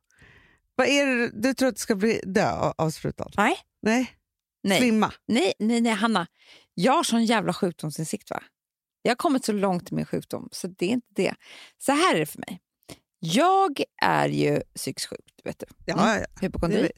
D: Vad är det du tror att du ska bli dö av- sprutan?
C: Nej.
D: Nej?
C: Nej.
D: Svimma?
C: nej, nej, nej, Hanna. Jag har sån jävla sjukdomsinsikt. Va? Jag har kommit så långt i min sjukdom, så det är inte det. Så här är det för mig. Jag är ju psykiskt sjuk, vet du.
D: Ja,
C: Mm.
D: ja, ja.
C: Hypokondri.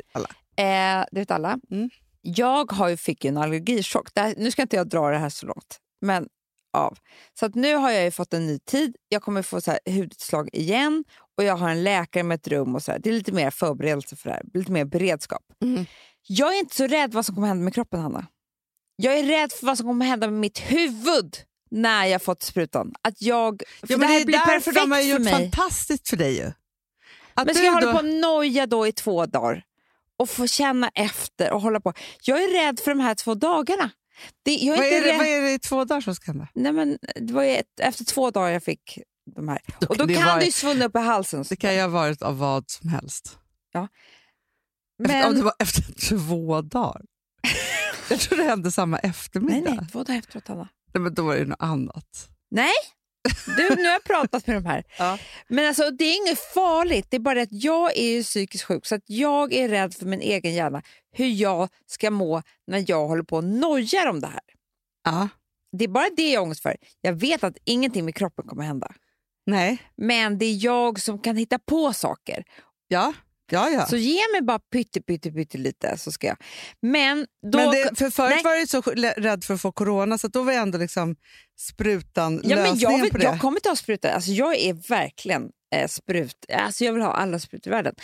C: Eh, det vet alla.
D: Mm.
C: Jag har ju fick ju en allergichock. Det här, nu ska inte jag dra det här så långt, men av. Så att nu har jag ju fått en ny tid. Jag kommer få så hudutslag igen och jag har en läkare med ett rum. och så här. Det är lite mer förberedelse för det här, lite mer beredskap.
D: Mm.
C: Jag är inte så rädd vad som kommer hända med kroppen, Hanna. Jag är rädd för vad som kommer hända med mitt huvud när jag fått sprutan. Att jag, för
D: Ja,
C: det
D: men
C: här
D: det är
C: blir
D: därför
C: perfekt
D: de har
C: för
D: gjort
C: mig.
D: fantastiskt för dig ju. Att
C: Men ska
D: du
C: jag hålla
D: då-
C: på och noja då i två dagar och få känna efter och hålla på. Jag är rädd för de här två dagarna. Det, jag är
D: Vad
C: inte
D: är, det,
C: rädd.
D: vad är det i två dagar som ska hända?
C: Nej, men det var ju ett, efter två dagar jag fick de här. och då
D: det
C: kan
D: var-
C: det ju svullna upp i halsen.
D: Det kan ju ha varit av vad som helst. Efter,
C: Men,
D: om det var efter <laughs> två dagar. Jag tror det hände samma
C: nej,
D: eftermiddag.
C: nej, två dagar efteråt, Anna.
D: Nej, men då var det något annat.
C: Nej, du, nu har jag pratat med de här.
D: Ja.
C: Men alltså, det är inget farligt. Det är bara att jag är ju psykiskt sjuk så att jag är rädd för min egen hjärna. Hur jag ska må när jag håller på och nojar om det här.
D: Ja.
C: Det är bara det jag har ångest för. Jag vet att ingenting med kroppen kommer hända.
D: Nej.
C: Men det är jag som kan hitta på saker.
D: Ja. Ja, ja.
C: Så ge mig bara pytte, pytte, pytte lite så ska jag. Men då...
D: men det, för förut
C: Nej.
D: var jag så rädd för att få corona så att då var jag ändå liksom sprutan
C: Ja, men
D: lösningen
C: jag,
D: på
C: vill,
D: det.
C: jag kommer inte ha sprutor. Alltså, jag är verkligen eh, sprut. Alltså, jag vill ha alla sprutor i världen.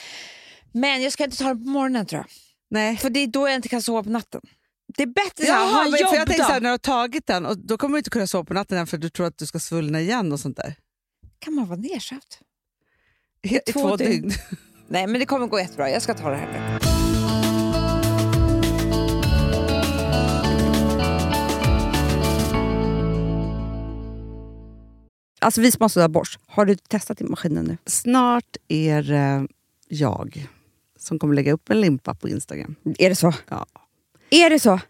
C: Men jag ska inte ta dem på morgonen tror jag.
D: Nej.
C: För det är då jag inte kan sova på natten. Det är bättre här, ha
D: men för jag tänkte så här, när du har tagit den, och då kommer du inte kunna sova på natten för du tror att du ska svullna igen och sånt där.
C: Kan man vara nedsövd?
D: I, i
C: två
D: två
C: dygn.
D: dygn.
C: Nej, men det kommer gå jättebra. Jag ska ta det här nu.
E: Alltså vi sponsrade av Bosch. Har du testat i maskinen nu?
D: Snart är det jag som kommer lägga upp en limpa på Instagram.
E: Är det så?
D: Ja.
E: Är det så?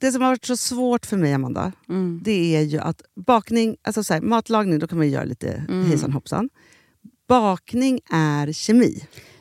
D: Det som har varit så svårt för mig, Amanda,
E: Mm.
D: det är ju att bakning, alltså så här, matlagning, då kan man ju göra lite
E: Mm.
D: hejsan hoppsan. Bakning är kemi.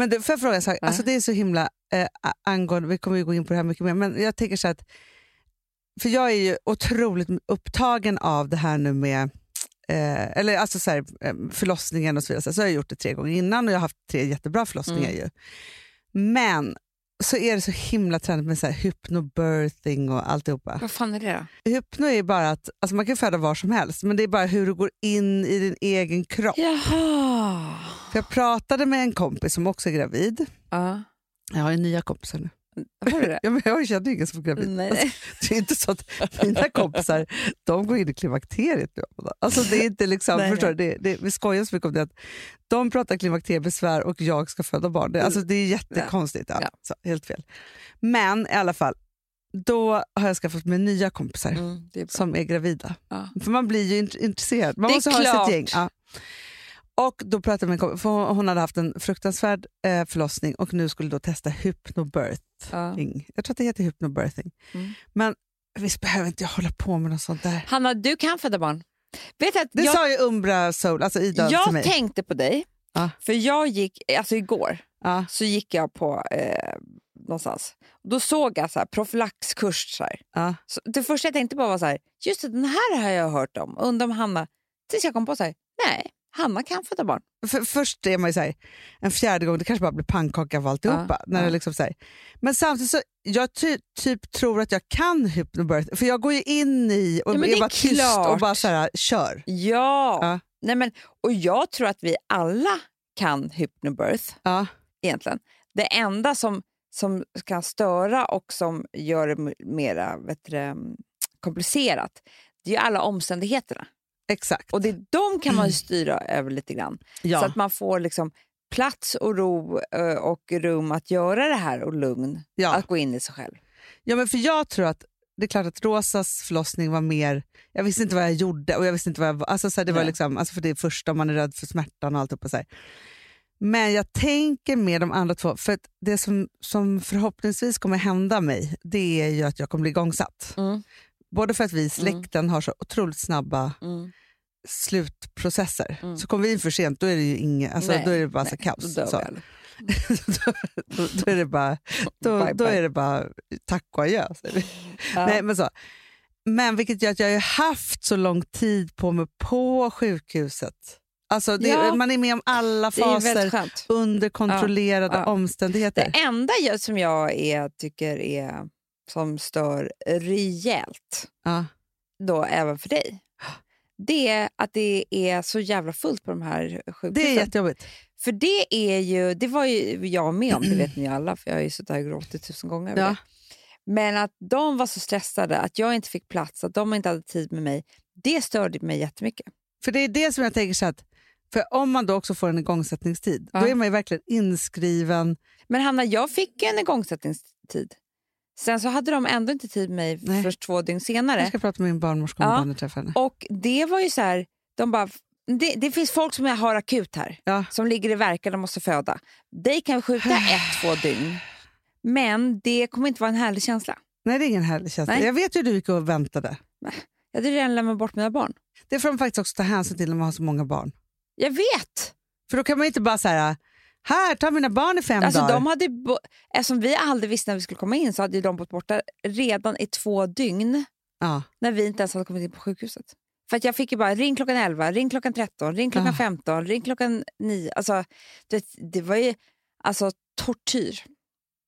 D: Men det, får jag fråga en sak?
E: Ja.
D: Alltså det är så himla eh, angående, vi kommer ju gå in på det här mycket mer, men jag tänker så att, för jag är ju otroligt upptagen av det här nu med eh, eller alltså så här, eh, förlossningen och så vidare. Så jag har gjort det tre gånger innan och jag har haft tre jättebra förlossningar. Ju. Men så är det så himla trendigt med så här hypnobirthing och alltihopa.
E: Vad fan är det då?
D: Hypno är bara att alltså man kan föda var som helst, men det är bara hur du går in i din egen kropp.
E: Jaha.
D: För jag pratade med en kompis som också är gravid.
E: Ja.
D: Jag har ju nya kompisar nu.
E: Var det det? <laughs>
D: Ja, men jag känner ingen som är gravid.
E: Nej,
D: Alltså, det är inte så att mina kompisar de går in i klimakteriet nu. Alltså, det är inte liksom,
E: Nej,
D: förstår du? Det, det, vi skojar så mycket om det. Att de pratar klimakteriebesvär och jag ska föda barn. Det, alltså, det är jättekonstigt. Ja.
E: Ja.
D: Så, helt fel. Men i alla fall, då har jag skaffat mig nya kompisar
E: Mm, är
D: som är gravida.
E: Ja.
D: För man blir ju int- intresserad. Man
E: Det
D: måste ha
E: klart.
D: sitt gäng. Ja. Och då pratade jag med kompis, för hon hade haft en fruktansvärd eh, förlossning och nu skulle då testa hypnobirthing.
E: Ja.
D: Jag tror att det heter hypnobirthing.
E: Mm.
D: Men visst behöver inte jag hålla på med något sånt där.
E: Hanna, du kan föda barn. Vet att
D: Det
E: jag,
D: sa ju Umbra Soul, alltså Ida till
E: jag
D: mig.
E: tänkte på dig,
D: Ja.
E: för jag gick, alltså igår,
D: Ja.
E: så gick jag på eh, någonstans. Då såg jag så här, profylaxkurs. Så här.
D: Ja.
E: Så det första jag tänkte på var så här, just det, den här har jag hört om. Undrar om Hanna... Tills jag kom på så här, nej, Hanna kan föda barn.
D: För, först är man ju så här, en fjärde gång, det kanske bara blir pannkaka av alltihopa.
E: Ja,
D: När
E: ja.
D: det liksom så här. Men samtidigt så, jag ty, typ tror att jag kan hypnobirth, för jag går ju in i och
E: Ja,
D: är
E: är
D: bara tyst och
E: klart.
D: bara så här, kör.
E: Ja!
D: Ja.
E: Nej, men, och jag tror att vi alla kan hypnobirth
D: Ja.
E: egentligen. Det enda som, som kan störa och som gör det m- mera vet du, det, komplicerat, det är ju alla omständigheterna.
D: Exakt.
E: Och det, de kan man ju styra över lite grann.
D: ja.
E: Så att man får liksom plats och ro eh, och rum att göra det här och lugn.
D: ja.
E: Att gå in i sig själv.
D: ja, men för jag tror att det är klart att Rosas förlossning var mer, jag visste inte vad jag gjorde och jag visste inte vad jag alltså så här, det var
E: Nej.
D: liksom, alltså för det är första man är rädd för smärtan och allt. Så här. Men jag tänker med de andra två, för det som, som förhoppningsvis kommer hända mig, det är ju att jag kommer bli igångsatt.
E: Mm.
D: Både för att vi i släkten har så otroligt snabba
E: Mm.
D: Slutprocesser.
E: Mm.
D: Så kommer vi in för sent, då är det ju inget, alltså,
E: Nej,
D: då är det bara
E: nej,
D: så kaos.
E: då
D: Så. då, <laughs> då, då är det bara, då,
E: Bye,
D: då
E: bye.
D: är det bara tack och adjö.
E: Ja.
D: Nej, men, så. men vilket gör att jag har haft så lång tid på mig på sjukhuset. Alltså det,
E: Ja.
D: Man är med om alla faser under kontrollerade
E: Ja,
D: omständigheter.
E: Det enda jag, som jag är, tycker är som stör rejält,
D: Ja.
E: då även för dig,
C: det är att det är så jävla fullt på de här sjukhusen.
D: Det är jättejobbigt.
C: För det är ju, det var ju jag med om, det vet ni <clears throat> alla, för jag har ju suttit här och gråtit tusen gånger
D: Ja.
C: Men att de var så stressade, att jag inte fick plats, att de inte hade tid med mig, det störde mig jättemycket.
D: För det är det som jag tänker så att, för om man då också får en igångsättningstid,
C: Ja.
D: då är man ju verkligen inskriven.
C: Men Hanna, jag fick en igångsättningstid. Sen så hade de ändå inte tid med mig
D: Nej.
C: först två dygn
D: Jag
C: senare.
D: ska prata med min barnmorska om
C: Ja.
D: barnet träffar henne.
C: Och det var ju så här, de bara, det, det finns folk som har akut här,
D: Ja.
C: som ligger i verkan och måste föda. De kan vi skjuta <sighs> ett, två dygn. Men det kommer inte vara en härlig känsla.
D: Nej, det är ingen härlig känsla.
C: Nej.
D: Jag vet ju hur du gick och väntade. <sighs>
C: Jag hade redan lämnat bort mina barn.
D: Det får de faktiskt också ta hänsyn till när man har så många barn.
C: Jag vet!
D: För då kan man inte bara säga här, ta mina barn i fem
C: Alltså,
D: dagar.
C: de hade, eftersom vi aldrig visste när vi skulle komma in så hade de bott borta redan i två dygn
D: Ja.
C: när vi inte ens hade kommit in på sjukhuset. För att jag fick ju bara ring klockan 11, ring klockan 13, ring klockan
D: Ah.
C: 15, ring klockan 9. Alltså, du vet, det var ju alltså, tortyr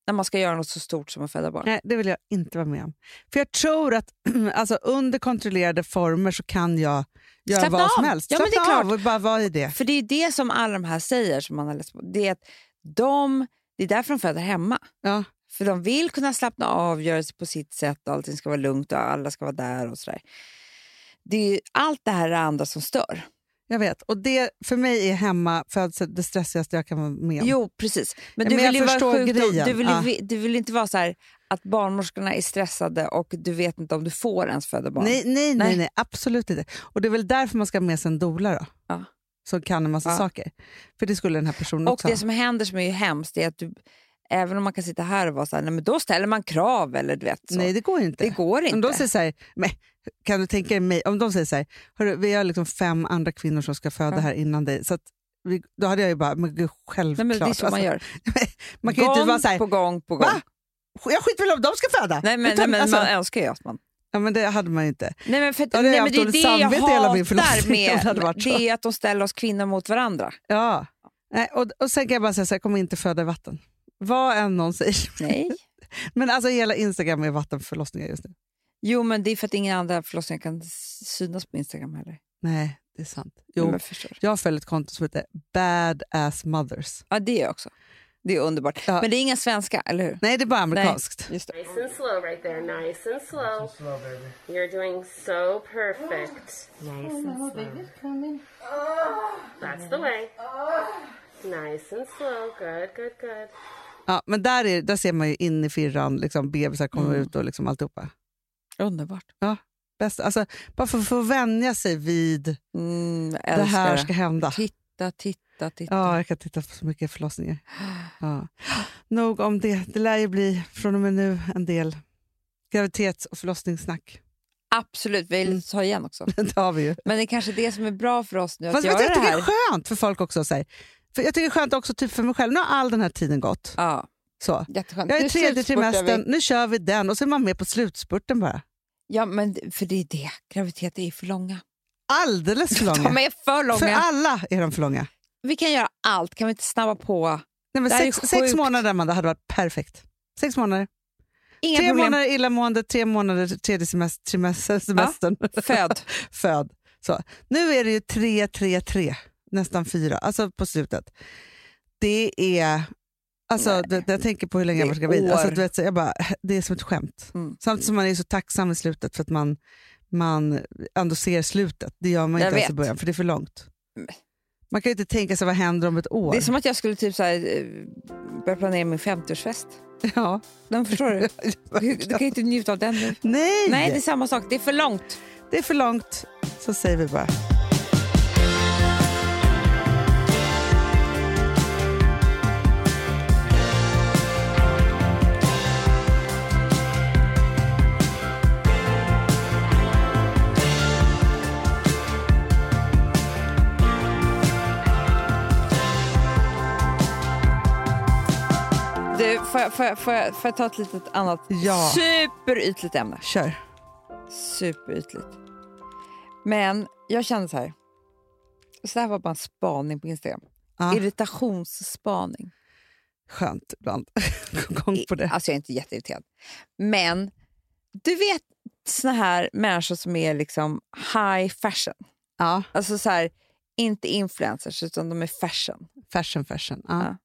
C: när man ska göra något så stort som att föda barn.
D: Nej, det vill jag inte vara med om. För jag tror att <clears throat> alltså, under kontrollerade former så kan jag göra
C: Slappna
D: vad som
C: av.
D: helst.
C: Ja, men det är
D: Slappna
C: klart.
D: av och bara vara i det.
C: För det är det som alla de här säger, som man har läst på. Det är att de, det är därför de föder hemma.
D: Ja.
C: För de vill kunna slappna av, göra det på sitt sätt och allting ska vara lugnt och alla ska vara där och sådär. Det är allt det här andra som stör.
D: Jag vet. Och det för mig är hemma födsel det stressigaste jag kan vara med om.
C: Jo, precis. Men du
D: men
C: vill
D: grejen.
C: Du vill, vi- du vill inte vara så här att barnmorskorna är stressade och du vet inte om du får ens föda barn.
D: Nej, nej, nej,
C: Nej.
D: absolut inte. Och det är väl därför man ska ha med sig en doula då.
C: Ja.
D: Som kan en massa
C: Ja.
D: saker. För det skulle den här personen
C: och
D: också
C: det
D: ha.
C: som händer som är ju hemskt är att du, även om man kan sitta här och vara så här, nej, men då ställer man krav eller du vet så.
D: Nej, det går inte.
C: det går inte.
D: Om de säger så här, men, kan du tänka dig mig, om de säger så här, Hörru, vi har liksom fem andra kvinnor som ska föda
C: Ja.
D: här innan dig. Så att vi, då hade jag ju bara, men gud, självklart.
C: nej, men det är så man
D: Alltså,
C: gör. <laughs>
D: man kan ju
C: gång
D: inte vara så här,
C: på gång på gång.
D: Va? jag skiter väl om de ska föda.
C: Nej, men,
D: Utan,
C: nej, men
D: alltså,
C: man önskar ju att man...
D: ja, men det hade man ju inte.
C: Nej, men för,
D: Då hade jag
C: nej,
D: haft
C: men det är
D: dåligt
C: det jag
D: samvete hela min förlossning <laughs>
C: med det är att de ställer oss kvinnor mot varandra.
D: Ja. Nej, och, och sen kan jag bara säga så här, jag kommer inte föda i vatten. Vad än någon säger.
C: Nej. <laughs>
D: Men alltså hela Instagram är vattenförlossningar just nu.
C: Jo, men det är för att inga andra förlossningar kan synas på Instagram heller.
D: Nej, det är sant.
C: Jo. Du?
D: jag följer ett konto som heter Badass Mothers.
C: Ja, det är jag också. Det är underbart.
D: Ja.
C: Men det är inga svenska, eller hur?
D: Nej, det är bara amerikanskt.
C: Just det.
F: Nice and slow right there. Nice and slow. You're doing so perfect. Nice and slow. That's the way. Nice and slow. Good, good, good.
D: Ja, men där, är, där ser man ju in i firran, liksom, bebisar kommer
C: Mm.
D: ut och liksom alltihopa.
C: Underbart.
D: Bäst, alltså, bara för att få vänja sig vid
C: Mm,
D: det här ska hända.
C: Titta, titta, titta.
D: Ja, jag kan titta på så mycket förlossningar. <gasps> Ja. Nog om det. Det lär ju bli från och med nu en del graviditets och förlossningssnack.
C: Absolut, vi vill ta igen också. <laughs>
D: Det har vi ju.
C: Men det är kanske det som är bra för oss nu, att
D: Fast vet
C: göra
D: jag
C: det
D: tycker
C: här.
D: det är skönt för folk också. Så här. För jag tycker det är skönt också typ för mig själv. Nu har all den här tiden gått.
C: Ja,
D: Så.
C: jätteskönt.
D: Jag är i tredje trimestern, nu kör vi den och så är man med på slutspurten bara.
C: Ja, men för det är det. Graviditet är för långa.
D: Alldeles för <laughs>
C: De
D: långa.
C: är för långa.
D: För alla är de för långa.
C: Vi kan göra allt. Kan vi inte snabba på?
D: Nej, men sex, sex månader Amanda, hade varit perfekt. Sex månader.
C: Inga
D: tre
C: problem.
D: månader illamående, tre månader tredje semester, trimester, semestern.
C: Föd. <laughs>
D: Föd. Så. Nu är det ju tre, tre, tre. Nästan fyra. Alltså på slutet. Det är... Alltså, det, jag tänker på hur länge jag
C: är
D: gravid. Alltså, du vet, så jag bara, det är som ett skämt.
C: Mm.
D: Samtidigt som man är så tacksam i slutet för att man, man ändå ser slutet. Det gör man
C: Jag
D: inte ens i
C: vet.
D: början för det är för långt.
C: Men-
D: Man kan ju inte tänka sig vad händer om ett år.
C: Det är som att jag skulle typ så här, eh, börja planera min 50-årsfest.
D: ja.
C: Den förstår du? <laughs> Du du kan ju inte njuta av den nu.
D: Nej,
C: Nej, det är samma sak. Det är för långt.
D: det är för långt. Så säger vi bara.
C: Får, jag, får, jag, får, jag, får jag ta ett litet annat
D: Ja.
C: superytligt ämne?
D: Kör.
C: Superytligt. Men jag kände så här. Så här var bara en spaning på Instagram.
D: Ja.
C: Irritationsspaning.
D: Skönt ibland. <laughs> Gå igång på det.
C: Alltså jag är inte jätteirriterad. Men du vet såna här människor som är liksom high fashion.
D: Ja,
C: Alltså så här, inte influencers utan de är fashion.
D: fashion fashion. Ja.
C: Ja.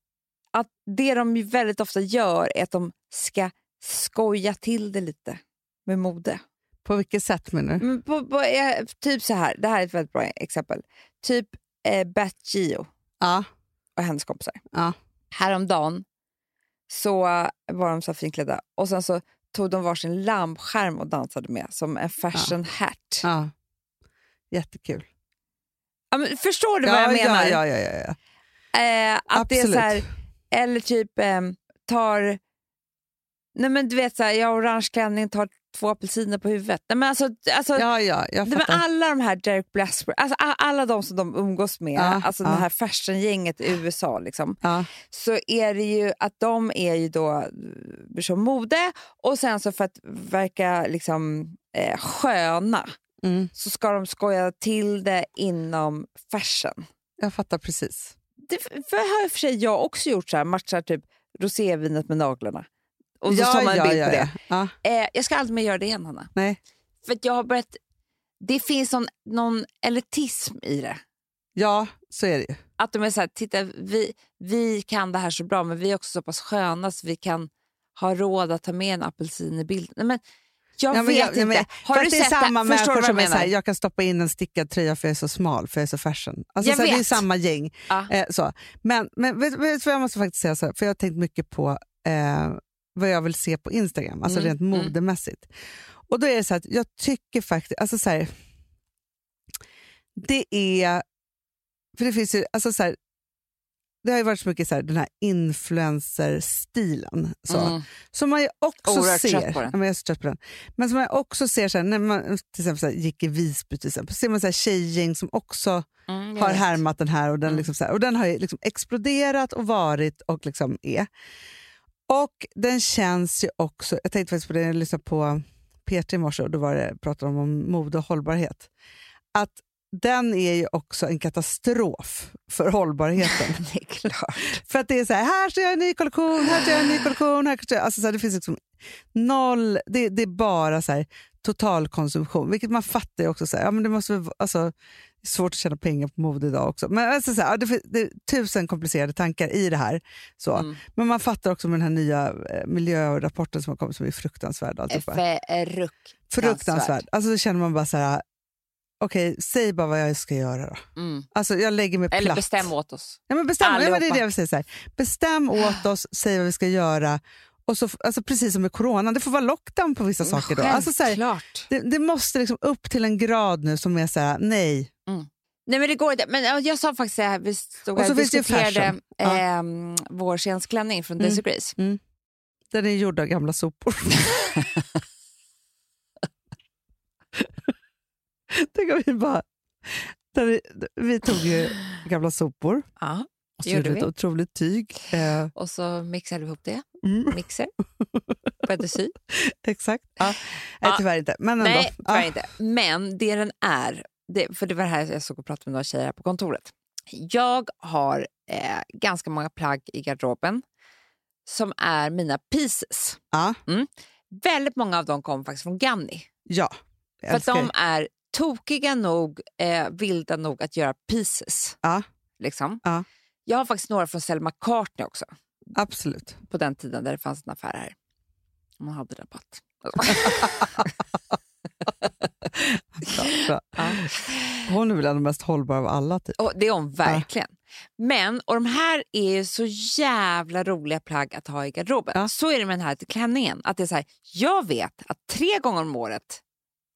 C: Att det de ju väldigt ofta gör är att de ska skoja till det lite med mode.
D: På vilket sätt menar du?
C: Men på, på, eh, typ så här, det här är ett väldigt bra exempel. Typ eh, Bat Gio
D: Ja,
C: och hennes kompisar.
D: ja.
C: Häromdagen så var de så finklädda och sen så tog de varsin lampskärm och dansade med som en fashion hat.
D: ja. Jättekul.
C: Ja, men förstår du
D: ja,
C: vad jag menar?
D: Ja, ja, ja, ja.
C: Eh, att det är
D: Absolut.
C: så här, eller typ eh, tar, nej men du vet så här, jag har orange klänning, tar två apelsiner på huvudet. Nej, men alltså, alltså,
D: ja, ja jag
C: nej, men
D: fattar.
C: alla de här Derek Blasper, alltså alla de som de umgås med,
D: Ja,
C: alltså
D: ja.
C: det här fashion-gänget i USA, liksom,
D: Ja,
C: så är det ju att de är ju då eh, som mode och sen så för att verka liksom, eh, sköna
D: mm,
C: så ska de skoja till det inom fashion.
D: jag fattar precis.
C: Det för har för sig jag också gjort, så här, matchar typ rosévinet med naglarna. Och så
D: ja,
C: tar man en
D: ja,
C: bild
D: ja,
C: på det.
D: Ja.
C: Eh, jag ska aldrig mer göra det igen, Hanna.
D: nej.
C: För jag har börjat... Det finns någon, någon elitism i det.
D: ja, så är det ju.
C: Att de är så här, titta vi, vi kan det här så bra men vi är också så pass sköna så vi kan ha råd att ta med en apelsin i bilden. Nej, men jag
D: Ja, men
C: vet
D: jag-
C: inte. har du
D: det är samma
C: det?
D: Människor som är
C: jag
D: så här, jag kan stoppa in en stickad tröja för jag är så smal, för jag är så fashion. Alltså,
C: Jag
D: så här, det är samma gäng.
C: Ja.
D: Eh, så. Men, men vet, vet vad jag måste faktiskt säga, så här, för jag har tänkt mycket på eh, vad jag vill se på Instagram, alltså
C: Mm,
D: rent
C: mm.
D: modemässigt. Och då är det så att jag tycker faktiskt, alltså så här, det är, för det finns ju, alltså så här, det har ju varit så mycket så här, den här influencer-stilen. Så.
C: Mm.
D: Som man ju också
C: Oerhört
D: ser,
C: trött på den.
D: Ja, men jag är så trött på den. Men som man också ser så här, när man till exempel så här, gick i Visby, till exempel, så ser man så här tjejgäng som också
C: Mm,
D: har
C: vet.
D: härmat den här och den,
C: Mm.
D: liksom så här, och den har ju liksom exploderat och varit och liksom är. Och den känns ju också, jag tänkte faktiskt på det när jag lyssnade på P3 i morse och då var det, pratade de om mode och hållbarhet. Att den är ju också en katastrof för hållbarheten. <laughs>
C: Det är klart.
D: För att det är så här, här ska jag en ny kollektion, här ska jag en ny kollektion. Här ska jag, alltså så här, det finns liksom noll, det, det är bara så här, totalkonsumtion. Vilket man fattar ju också, så här, ja, men det måste vara- alltså, svårt att tjäna pengar på mode idag också. Men alltså, så här, det, det är tusen komplicerade tankar i det här. Så.
C: Mm.
D: Men man fattar också med den här nya eh, miljörapporten som har kommit som är fruktansvärd. Fruktansvärd. Alltså, då känner man bara så här, okej, säg bara vad jag ska göra då.
C: Mm.
D: Alltså, jag lägger mig
C: Eller
D: platt.
C: bestäm åt oss.
D: Ja, men bestäm, ja, men det är det jag säga. Så här. Bestäm åt oss, säg vad vi ska göra. Och så, alltså, precis som med coronan, det får vara lockdown på vissa saker. Då. Alltså, så här, det, det måste liksom upp till en grad nu som är så här, nej.
C: Nej men det går inte. Men ja, jag sa faktiskt det här, vi stod
D: Och så
C: diskuterade
D: fashion. Ja.
C: ehm, vår sensklänning från Daisy
D: Mm.
C: Grace.
D: Den är gjord av gamla sopor. <laughs> <laughs> <laughs> Tänk om vi bara... vi, vi tog ju gamla sopor
C: Ja.
D: och så
C: gjorde
D: vi ett otroligt tyg. Eh,
C: Och så mixade vi ihop det.
D: mm,
C: Mixer. <laughs> Började sy.
D: exakt. Ja. Nej, tyvärr inte. Men ändå.
C: Nej, tyvärr
D: Ja.
C: inte. Men det den är, det, för det var det här jag såg och pratade med några tjejer på kontoret. Jag har eh, ganska många plagg i garderoben som är mina pieces.
D: Ja.
C: Väldigt många av dem kommer faktiskt från Ganni.
D: Ja,
C: För de är tokiga nog, eh, vilda nog att göra pieces.
D: Ja.
C: Liksom.
D: Ja.
C: Jag har faktiskt några från Selma McCartney också,
D: Absolut.
C: på den tiden där det fanns en affär här. Man hade rabatt.
D: Bra, bra. Hon är väl den mest hållbara av alla. Typ.
C: Och det är hon verkligen. Men, och de här är så jävla roliga plagg att ha i garderoben.
D: Ja.
C: Så är det med den här klänningen. Att det är så här, jag vet att tre gånger om året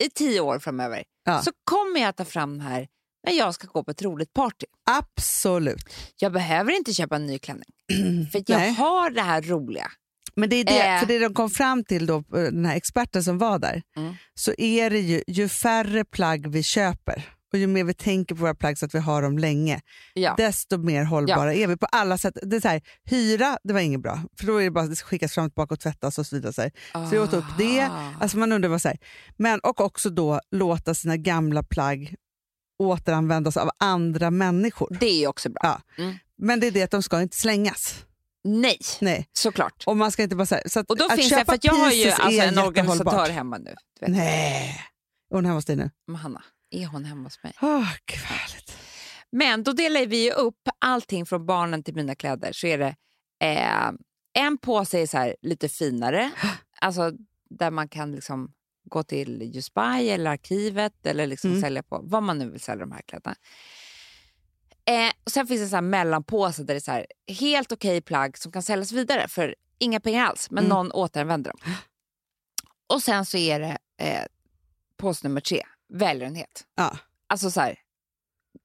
C: i tio år framöver
D: Ja.
C: så kommer jag ta fram den här när jag ska gå på ett roligt party.
D: Absolut.
C: Jag behöver inte köpa en ny klänning. <clears throat> För jag
D: Nej.
C: har det här roliga.
D: Men det är det,
C: Eh.
D: för det de kom fram till, då, eh, den här experten som var där,
C: Mm.
D: så är det ju, ju färre plagg vi köper och ju mer vi tänker på våra plagg så att vi har dem länge,
C: Ja.
D: desto mer hållbara är vi på alla sätt. Det är så här, hyra, det var inget bra, för då är det bara att det skickas fram och tillbaka och tvättas och så vidare. Så, här. så jag åt upp det.
C: Ah.
D: Alltså man undrar vad så här. Men och också då låta sina gamla plagg återanvändas av andra människor.
C: Det är också bra.
D: Ja.
C: Mm.
D: Men det är det att de ska inte slängas.
C: Nej,
D: Nej.
C: såklart.
D: Och man ska inte bara säga, så att,
C: Och då
D: att
C: finns det,
D: köpa
C: för att jag har ju alltså en organisatör hemma nu.
D: Nej. Är hon hemma hos dig nu?
C: Hanna. Är hon hemma hos mig.
D: Vad härligt.
C: Men då delar vi ju upp allting från barnen till mina kläder. Så är det eh, en påse är så här lite finare, <gasps> alltså där man kan liksom gå till Just Buy eller arkivet eller liksom
D: Mm.
C: sälja på vad man nu vill sälja de här kläderna. Eh, och sen finns det så här mellanpåse där det är så här, helt okej plagg som kan säljas vidare för inga pengar alls, men
D: Mm.
C: någon återanvänder dem. <gasps> Och sen så är det eh, påse nummer tre, välgörenhet.
D: Ja.
C: Alltså så här,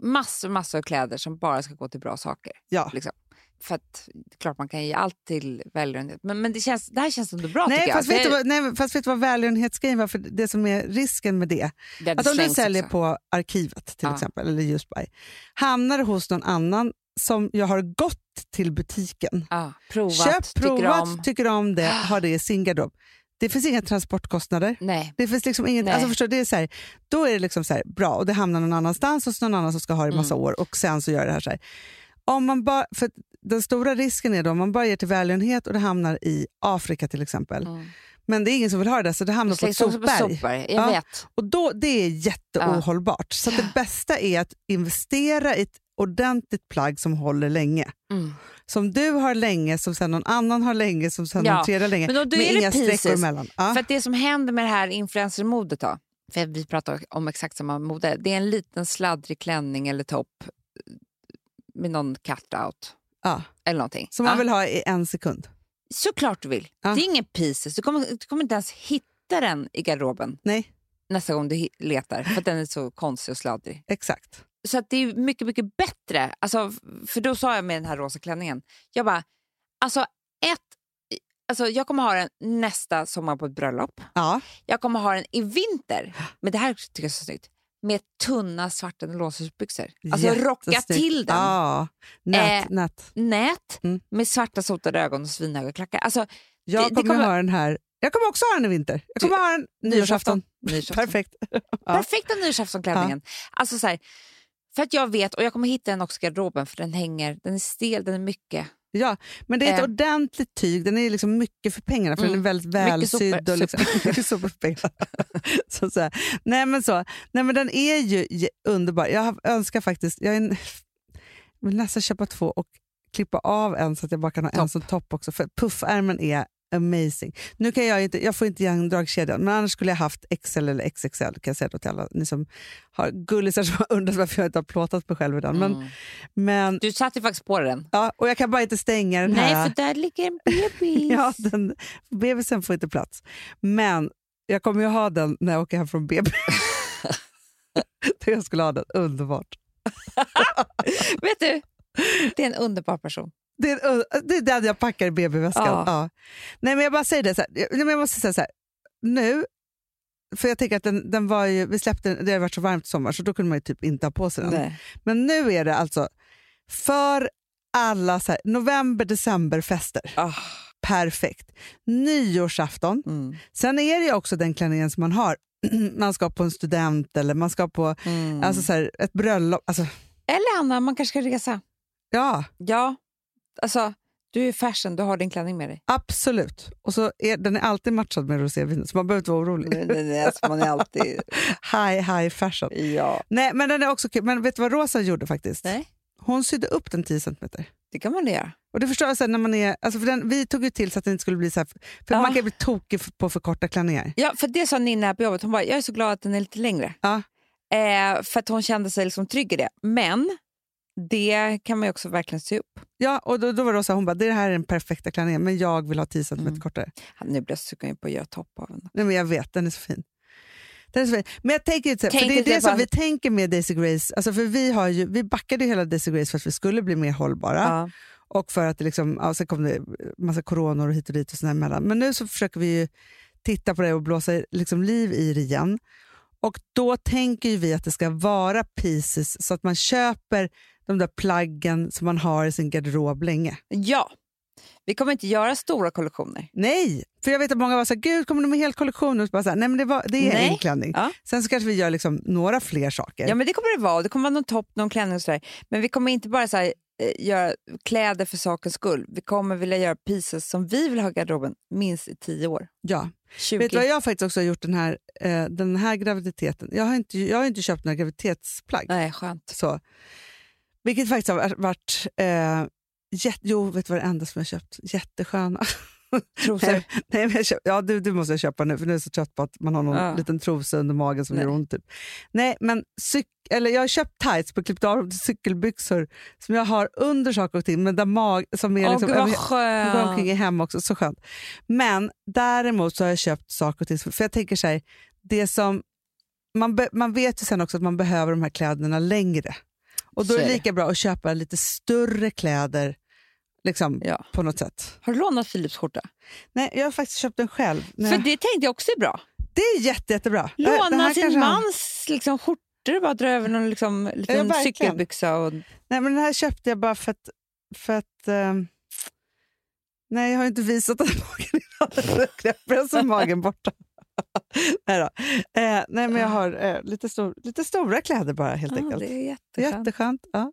C: massor, massor av kläder som bara ska gå till bra saker.
D: Ja.
C: Liksom. För att klart man kan ge allt till välgörenhet. Men, men det, känns, det här känns ändå bra
D: Nej
C: tycker
D: fast,
C: jag.
D: vet vad, nej, fast vet du vad välgörenhetsgrejen var? För det som är risken med det,
C: det
D: att om du säljer
C: också.
D: på arkivet till
C: Ja.
D: exempel, eller Just Buy, hamnar hos någon annan som jag har gått till butiken,
C: Ja, provat, tycker
D: provat,
C: om.
D: tycker om det, har det i sin garderob. Det finns inga transportkostnader.
C: Nej.
D: Det finns liksom inget,
C: Nej.
D: alltså förstår, det är så här, då är det liksom så här, bra och det hamnar någon annanstans hos någon annan som ska ha det i massa
C: Mm.
D: år och sen så gör det här så här. Om man bara, för den stora risken är då om man bara ger till välgörenhet och det hamnar i Afrika till exempel.
C: Mm.
D: Men det är ingen som vill ha det där så det hamnar
C: Det
D: på ett
C: också på
D: sopberg.
C: sopberg.
D: Ja. Och då, det är jätteohållbart. Så att det bästa är att investera i ett ordentligt plagg som håller länge.
C: Mm.
D: Som du har länge, som sen någon annan har länge, som sen
C: Ja,
D: någon tredje har länge.
C: men då- då
D: med inga
C: pieces.
D: sträckor emellan. Ja.
C: För det som händer med det här influencermodet då, för vi pratar om exakt samma mode, det är en liten sladdrig klänning eller topp med någon cut-out
D: ja.
C: eller någonting.
D: Som man vill ha i en sekund.
C: Såklart du vill. Det är ingen pieces. Du kommer, du kommer inte ens hitta den i garderoben
D: Nej,
C: nästa gång du letar för att den är så konstig och sladdrig.
D: exakt.
C: Så att det är mycket, mycket bättre. Alltså, för då sa jag med den här rosa klänningen, jag bara, alltså ett, alltså jag kommer ha den nästa sommar på ett bröllop.
D: Ja.
C: Jag kommer ha den i vinter, men det här tycker jag är så snyggt, med tunna svarta nylonbyxor. Alltså rocka till den.
D: Ja. Nät,
C: Eh,
D: nät.
C: Nät
D: Mm.
C: med svarta sotade ögon och svinhöga klackar. Alltså,
D: Jag
C: det- det
D: kommer,
C: kommer-
D: ha den här. Jag kommer också ha den i vinter. Jag kommer ha den nyårsafton.
C: nyårsafton. <laughs>
D: Perfekt. Ja.
C: Perfekta nyårsaftonklänningen. Alltså så här, för att jag vet, och jag kommer hitta den också i garderoben för den hänger, den är stel, den är mycket.
D: Ja, men det är ett
C: Eh.
D: ordentligt tyg. Den är liksom mycket för pengarna för
C: Mm.
D: den är väldigt
C: Mycket
D: välsydd. Och liksom, <laughs> mycket <laughs> så, så. Nej, men så. Nej, men den är ju underbar. Jag önskar faktiskt... Jag, en, jag vill nästan köpa två och klippa av en så att jag bara kan ha en
C: Topp.
D: som topp också. För puffärmen är amazing. Nu kan jag inte, jag får inte igen dragkedjan, men annars skulle jag haft XL eller XXL kan jag säga till alla ni som har gullisar som har undrat varför jag inte har plåtat mig själv idag. Men,
C: Mm.
D: men,
C: Du satte ju faktiskt på den.
D: ja, och jag kan bara inte stänga den
C: Nej,
D: här.
C: för där ligger en bebis. <laughs>
D: Ja, den, bebisen får inte plats. Men jag kommer ju ha den när jag åker hem från BB. <laughs> jag skulle ha den, underbart. <laughs>
C: Vet du, det är en underbar person.
D: Det det är den jag packar i BB-väskan.
C: Ja.
D: Ja. Nej, men jag bara säger det så här, jag, nej, men jag måste säga så här, nu, för jag tänker att den, den var ju, vi släppte den, det har varit så varmt i sommar så då kunde man ju typ inte ha på sig den.
C: Nej.
D: Men nu är det alltså för alla så här, november, decemberfester.
C: Ah.
D: Perfekt. Nyårsafton.
C: Mm.
D: Sen är det ju också den klänningen som man har. <clears throat> man ska på en student eller man ska på
C: Mm.
D: alltså så här, ett bröllop. Alltså,
C: Eller Anna, man kanske ska resa.
D: ja,
C: Ja, alltså du är fashion, du har din klänning med dig.
D: absolut. Och så är, den är alltid matchad med rosévin så man behöver inte vara orolig.
C: Nej, nej, nej, alltså, man är alltid... <laughs>
D: high, high fashion.
C: Ja.
D: Nej, men den är också kul. Men vet du vad Rosa gjorde faktiskt?
C: Nej.
D: Hon sydde upp den 10 cm.
C: Det kan man göra.
D: Och det förstår jag sen när man är, alltså för den, vi tog ju till så att den inte skulle bli så här, för
C: Ja.
D: man kan bli tokig på för korta klänningar.
C: Ja, för det sa Nina här på jobbet. Hon bara, jag är så glad att den är lite längre.
D: Ja.
C: Eh, för att hon kände sig liksom trygg i det. Men det kan man ju också verkligen se upp.
D: Ja, och då, då var Rosa, hon bara, det här är den perfekta klänningen men jag vill ha 10 cm
C: Mm.
D: kortare.
C: Nu blir jag sugen på att göra topp av den.
D: Nej, men jag vet, den är så fin. Den är så fin. Men jag tänker inte, så för det är det som
C: på-
D: vi tänker med Daisy Grace. Alltså för vi, har ju, vi backade ju hela Daisy Grace för att vi skulle bli mer hållbara.
C: Ja.
D: Och för att det liksom, ja, sen kom det massa coronor och hit och dit och sådär emellan. Men nu så försöker vi ju titta på det och blåsa liksom liv i det igen. Och då tänker vi att det ska vara pieces så att man köper de där plaggen som man har i sin garderob länge.
C: ja, vi kommer inte göra stora kollektioner.
D: Nej, för jag vet att många var så här, gud kommer du med hel kollektion? Och bara så här, Nej men det, var, det är
C: Nej.
D: en klänning.
C: Ja.
D: Sen så kanske vi gör liksom några fler saker.
C: Ja, men det kommer det vara. Det kommer vara någon topp, någon klänning och sådär. Men vi kommer inte bara så här, eh, göra kläder för sakens skull. Vi kommer vilja göra pieces som vi vill ha i garderoben minst i tio år.
D: Ja.
C: 20.
D: Vet du vad jag faktiskt också har gjort den här, eh, den här graviditeten? Jag har, inte, jag har inte köpt några graviditetsplagg.
C: Nej, skönt.
D: Så. Vilket faktiskt har varit... Eh, jätte, jo, vet du vad det enda som jag köpt? Jättesköna.
C: Trosor.
D: Nej, nej, men köpt, ja, du, du måste jag köpa nu, för nu är jag så trött på att man har någon
C: Ja.
D: liten trosa under magen som
C: Nej.
D: gör ont. Typ. Nej, men cyk, eller jag har köpt tights på klippt av till cykelbyxor som jag har under saker och ting, men där mag, som är
C: Åh,
D: liksom, jag går omkring i hem också, så skönt. Men däremot så har jag köpt saker och ting, för jag tänker så här, det som, man, be, man vet ju sen också att man behöver de här kläderna längre. Och då är det lika bra att köpa lite större kläder liksom,
C: Ja.
D: på något sätt.
C: Har du lånat Philips skjorta?
D: Nej, jag har faktiskt köpt den själv.
C: För
D: Nej.
C: det tänkte jag också är bra.
D: Det är jätte, jättebra.
C: Låna sin
D: kanske han-
C: mans liksom, skjortor, bara dra över någon liksom, liten
D: verkligen.
C: cykelbyxa. Och,
D: Nej, men den här köpte jag bara för att... För att ehm, nej, jag har inte visat den magen är magen borta. <laughs> nej, då. Eh, nej, men jag har eh, lite, stor, lite stora kläder bara helt
C: ja,
D: enkelt.
C: det är jätteskönt.
D: Jätteskönt. Ja.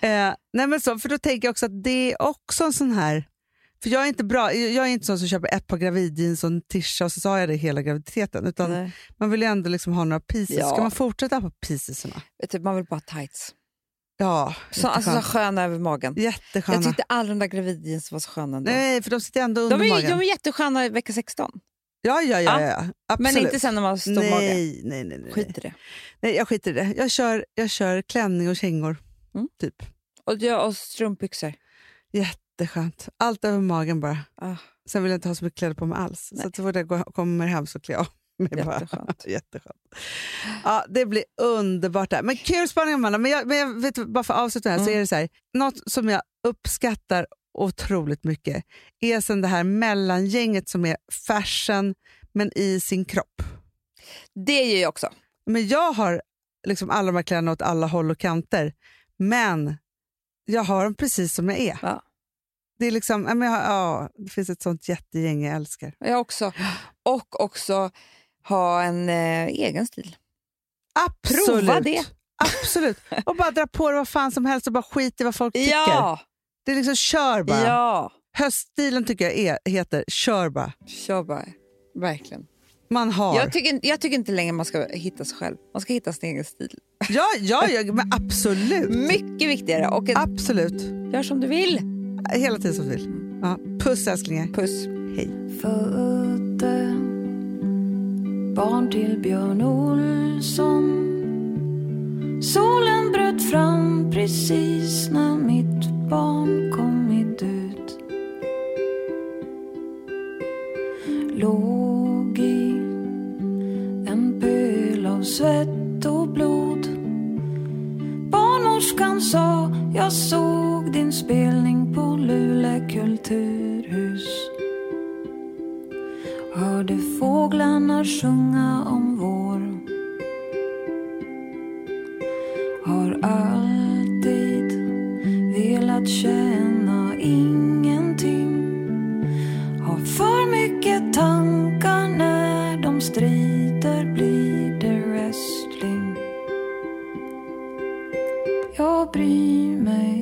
D: Eh, nej, men så, för då tänker jag också att det är också en sån här... För jag är inte bra, jag är inte sån som köper ett par gravidjeans och en tisha och så har jag det hela graviditeten. Utan
C: Nej.
D: man vill ju ändå liksom ha några pieces.
C: Ja.
D: Ska man fortsätta på piecesarna?
C: Du, man vill bara ha tights.
D: Ja,
C: Så, alltså, så sköna över magen.
D: Jättesköna.
C: Jag tyckte alla de där gravidjeans var så sköna ändå.
D: Nej, för de sitter ändå under
C: de, är,
D: magen.
C: de är jättesköna i vecka 16.
D: Ja, ja, ja.
C: Ja.
D: ja. Absolut.
C: Men inte sen när man har stor mage.
D: nej, nej, nej, nej.
C: Skit i det.
D: nej. Jag skiter i det. Jag kör, jag kör klänning och kängor.
C: Mm.
D: Typ.
C: Och, jag, och strumpbyxor.
D: Jätteskönt. Allt över magen bara.
C: Ah,
D: Sen vill jag inte ha så mycket kläder på mig alls.
C: Nej.
D: Så att så fort jag går, kommer hem så klär jag av mig bara.
C: Jätteskönt. <laughs>
D: Jätteskönt. Ja, det blir underbart. Där. Men kul spaning Amanda. Men jag, men jag vet, bara för att avsluta här så
C: Mm.
D: är det så här. Något som jag uppskattar otroligt mycket är sen det här mellangänget som är fashion men i sin kropp.
C: det gör jag också.
D: Men jag har liksom alla de här kläderna åt alla håll och kanter. Men jag har dem precis som jag är.
C: Ja.
D: Det, är liksom, jag har, ja, det finns ett sånt jättegäng jag älskar.
C: Jag också. Och också ha en eh, egen stil.
D: Absolut.
C: Prova det.
D: Absolut. Och bara dra på det vad fan som helst och bara skit i vad folk tycker.
C: Ja,
D: Det är liksom kör bara.
C: ja.
D: Höststilen tycker jag är, heter kör bara.
C: Kör bara. Verkligen.
D: Man har.
C: Jag tycker, jag tycker inte längre man ska hitta sig själv. Man ska hitta sin egen stil.
D: ja, ja, ja, men absolut.
C: Mycket viktigare. Och en,
D: Absolut.
C: gör som du vill.
D: Hela tiden som du vill. Ja. Puss älsklingar.
C: Puss.
D: Hej.
G: födde barn till Björn Olsson Solen bröt fram precis när mitt barn kommit ut Låg i en pöl av svett och blod. Barnmorskan sa jag såg din spelning på Luleå kulturhus. Hörde fåglarna sjunga om vår alltid velat känna ingenting. Har för mycket tankar när de strider blir det wrestling. Jag bryr mig